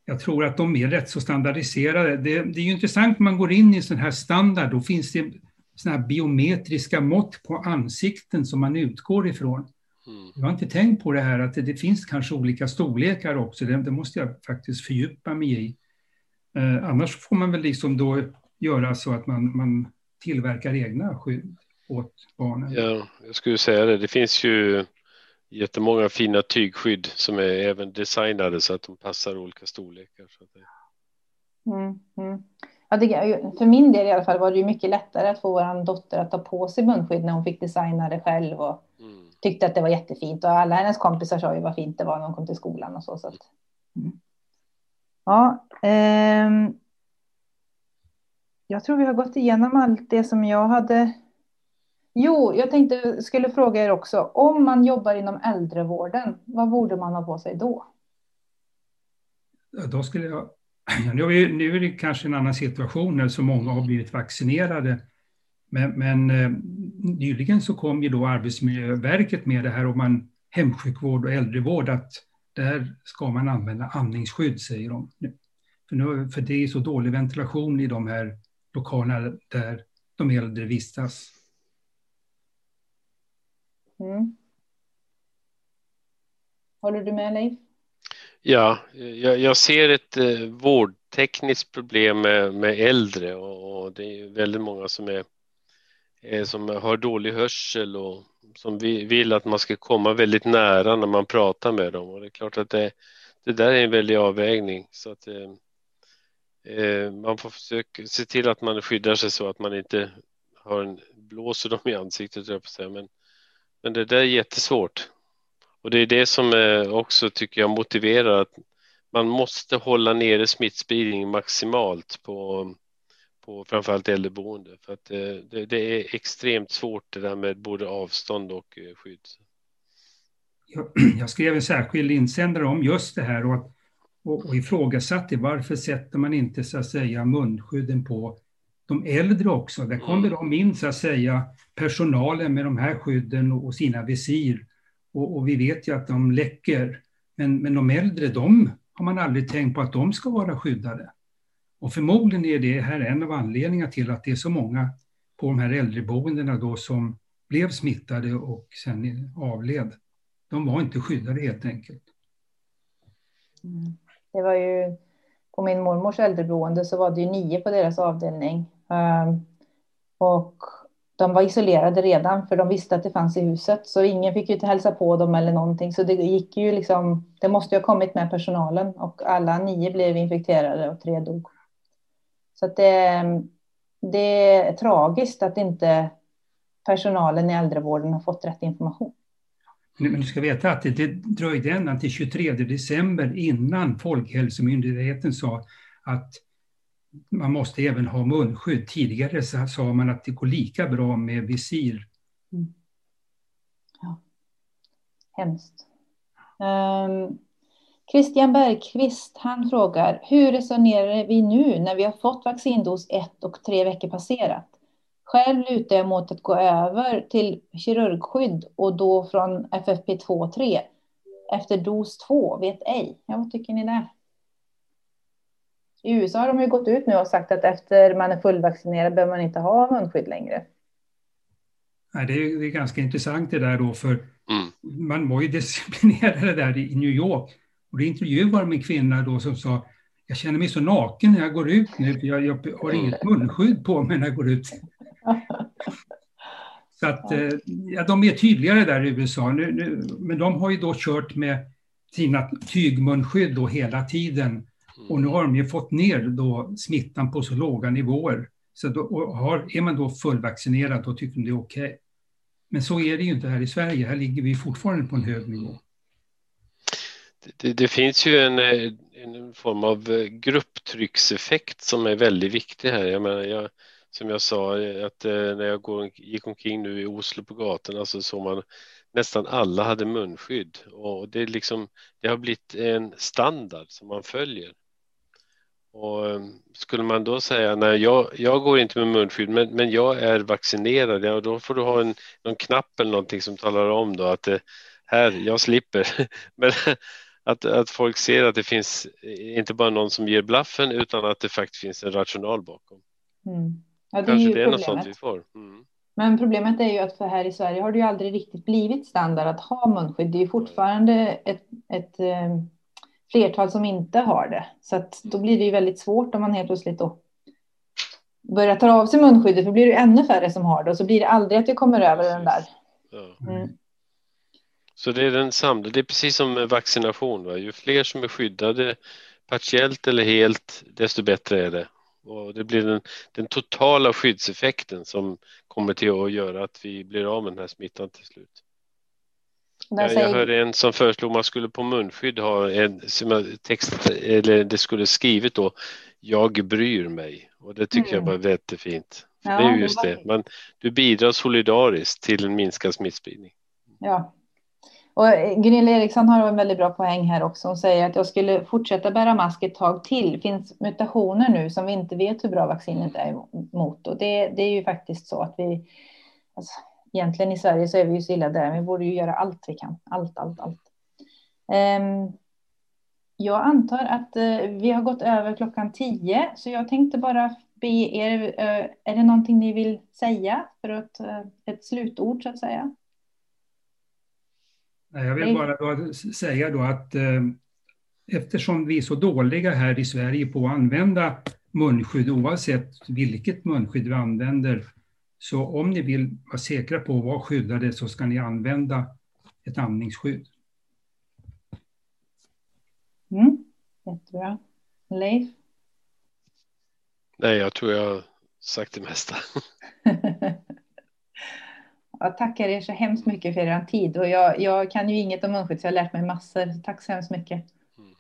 Jag tror att de är rätt så standardiserade. Det, det är ju intressant när man går in i sån här standard, då finns det såna här biometriska mått på ansikten som man utgår ifrån. Mm. Jag har inte tänkt på det här att det, det finns kanske olika storlekar också. Det, det, måste jag faktiskt fördjupa mig i. Eh, annars får man väl liksom då göra så att man, man tillverkar egna skydd åt barnen. Ja, jag skulle säga det. Det finns ju jättemånga fina tygskydd som är även designade så att de passar olika storlekar. Så att det... Mm, mm. Ja, det, för min del i alla fall var det ju mycket lättare att få vår dotter att ta på sig munskydd när hon fick designa det själv och mm. tyckte att det var jättefint. Och alla hennes kompisar sa ju vad fint det var när hon kom till skolan och så. så att, mm. Ja, eh, jag tror vi har gått igenom allt det som jag hade. Jo, jag tänkte skulle fråga er också. Om man jobbar inom äldrevården, vad borde man ha på sig då? Då skulle jag nu är, det kanske en annan situation så många har blivit vaccinerade. Men, men eh, nyligen så kom ju då Arbetsmiljöverket med det här om man hemsjukvård och äldrevård att där ska man använda andningsskydd, säger de. För, nu, för det är så dålig ventilation i de här lokalerna där de äldre vistas. Mm. Håller du med Leif? Ja, jag, jag ser ett eh, vårdtekniskt problem med, med äldre och, och, det är väldigt många som, är, eh, som har dålig hörsel och som vi vill att man ska komma väldigt nära när man pratar med dem och det är klart att det, det där är en väldig avvägning så att eh, eh man får försöka se till att man skyddar sig så att man inte har en, blåser dem i ansiktet, jag på säga. Men, men det där är jättesvårt. Och det är det som eh, också tycker jag motiverar att man måste hålla nere smittspridningen maximalt på, på framförallt äldreboende för att eh, det, det, är extremt svårt det där med både avstånd och eh, skydd. Jag, jag skrev en särskild insändare om just det här och, och, och ifrågasatte varför sätter man inte så att säga munskydden på de äldre också. Där kommer mm. de in så att säga personalen med de här skydden och sina visir och, och vi vet ju att de läcker. Men, men de äldre, de har man aldrig tänkt på att de ska vara skyddade. Och förmodligen är det här en av anledningarna till att det är så många på de här äldreboendena då som blev smittade och sen avled. De var inte skyddade helt enkelt. Mm. Det var ju på min mormors äldreboende så var det ju nio på deras avdelning. Ehm, och de var isolerade redan för de visste att det fanns i huset så ingen fick ju inte hälsa på dem eller någonting så det gick ju liksom. Det måste ju ha kommit med personalen och alla nio blev infekterade och tre dog. Så att det, det är tragiskt att inte personalen i äldrevården har fått rätt information. Men du ska veta att det, det dröjde ända till 23 december innan Folkhälsomyndigheten sa att man måste även ha munskydd. Tidigare sa man att det går lika bra med visir. Mm. Ja. Hemskt. Um, Christian Bergqvist, han frågar, hur resonerar vi nu när vi har fått vaccindos ett och tre veckor passerat? Själv lutar jag mot att gå över till kirurgskydd och då från FFP2 3 efter dos 2, vet ej. Ja, vad tycker ni där? I USA har de ju gått ut nu och sagt att efter man är fullvaccinerad behöver man inte ha munskydd längre. Nej, det, är, det är ganska intressant det där då, för mm. man var ju disciplinerad där i New York. Och det intervjuade med en kvinna då som sa, jag känner mig så naken när jag går ut nu, för jag, jag har inget munskydd på mig när jag går ut. Så att ja, de är tydligare där i USA, nu, nu, men de har ju då kört med sina tygmunskydd då hela tiden och nu har de ju fått ner då smittan på så låga nivåer. Så då, har, är man då fullvaccinerad då tycker de det är okej. Okay. Men så är det ju inte här i Sverige. Här ligger vi fortfarande på en hög nivå. Det, det finns ju en, en, form av grupptryckseffekt som är väldigt viktig här. Jag menar, jag, som jag sa, att eh, när jag går, gick omkring nu i Oslo på gatorna så såg man nästan alla hade munskydd och det, liksom, det har blivit en standard som man följer. Och ehm, skulle man då säga nej, jag, jag går inte med munskydd, men, men jag är vaccinerad, ja, då får du ha en, någon knapp eller någonting som talar om då att det, här, jag slipper. men att, att folk ser att det finns inte bara någon som ger blaffen utan att det faktiskt finns en rational bakom. Mm. Ja, det Kanske är det är något sånt vi får. Mm. Men problemet är ju att för här i Sverige har det ju aldrig riktigt blivit standard att ha munskydd. Det är ju fortfarande ett, ett eh, flertal som inte har det. Så att då blir det ju väldigt svårt om man helt plötsligt då börjar ta av sig munskyddet, för blir det ännu färre som har det och så blir det aldrig att det kommer över den där. Mm. Så det är den samlade, det är precis som med vaccination, va? ju fler som är skyddade partiellt eller helt, desto bättre är det. Och det blir den, den totala skyddseffekten som kommer till att göra att vi blir av med den här smittan till slut. Jag, jag hörde en som föreslog man skulle på munskydd ha en text, eller det skulle skrivit då, jag bryr mig. Och det tycker mm. jag var jättefint. Ja, det är just det, Man, du bidrar solidariskt till en minskad smittspridning. Ja. Och Gunilla Eriksson har en väldigt bra poäng här också. Hon säger att jag skulle fortsätta bära mask ett tag till. Det finns mutationer nu som vi inte vet hur bra vaccinet är emot. Och det, det är ju faktiskt så att vi, alltså, egentligen i Sverige så är vi ju så illa där. Vi borde ju göra allt vi kan. Allt, allt, allt. Um, jag antar att uh, vi har gått över klockan tio, så jag tänkte bara be er, uh, är det någonting ni vill säga för att, uh, ett slutord så att säga? Jag vill bara då säga då att eftersom vi är så dåliga här i Sverige på att använda munskydd, oavsett vilket munskydd vi använder, Så om ni vill vara säkra på att vara skyddade så ska ni använda ett andningsskydd. Mm, jättebra. Leif? Nej, jag tror jag har sagt det mesta. jag tackar er så hemskt mycket för er tid och jag, jag kan ju inget om munskydd så jag har lärt mig massor. Tack så hemskt mycket. Mm.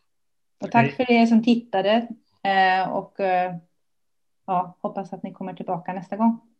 Och tack för er som tittade eh, och eh, ja, hoppas att ni kommer tillbaka nästa gång.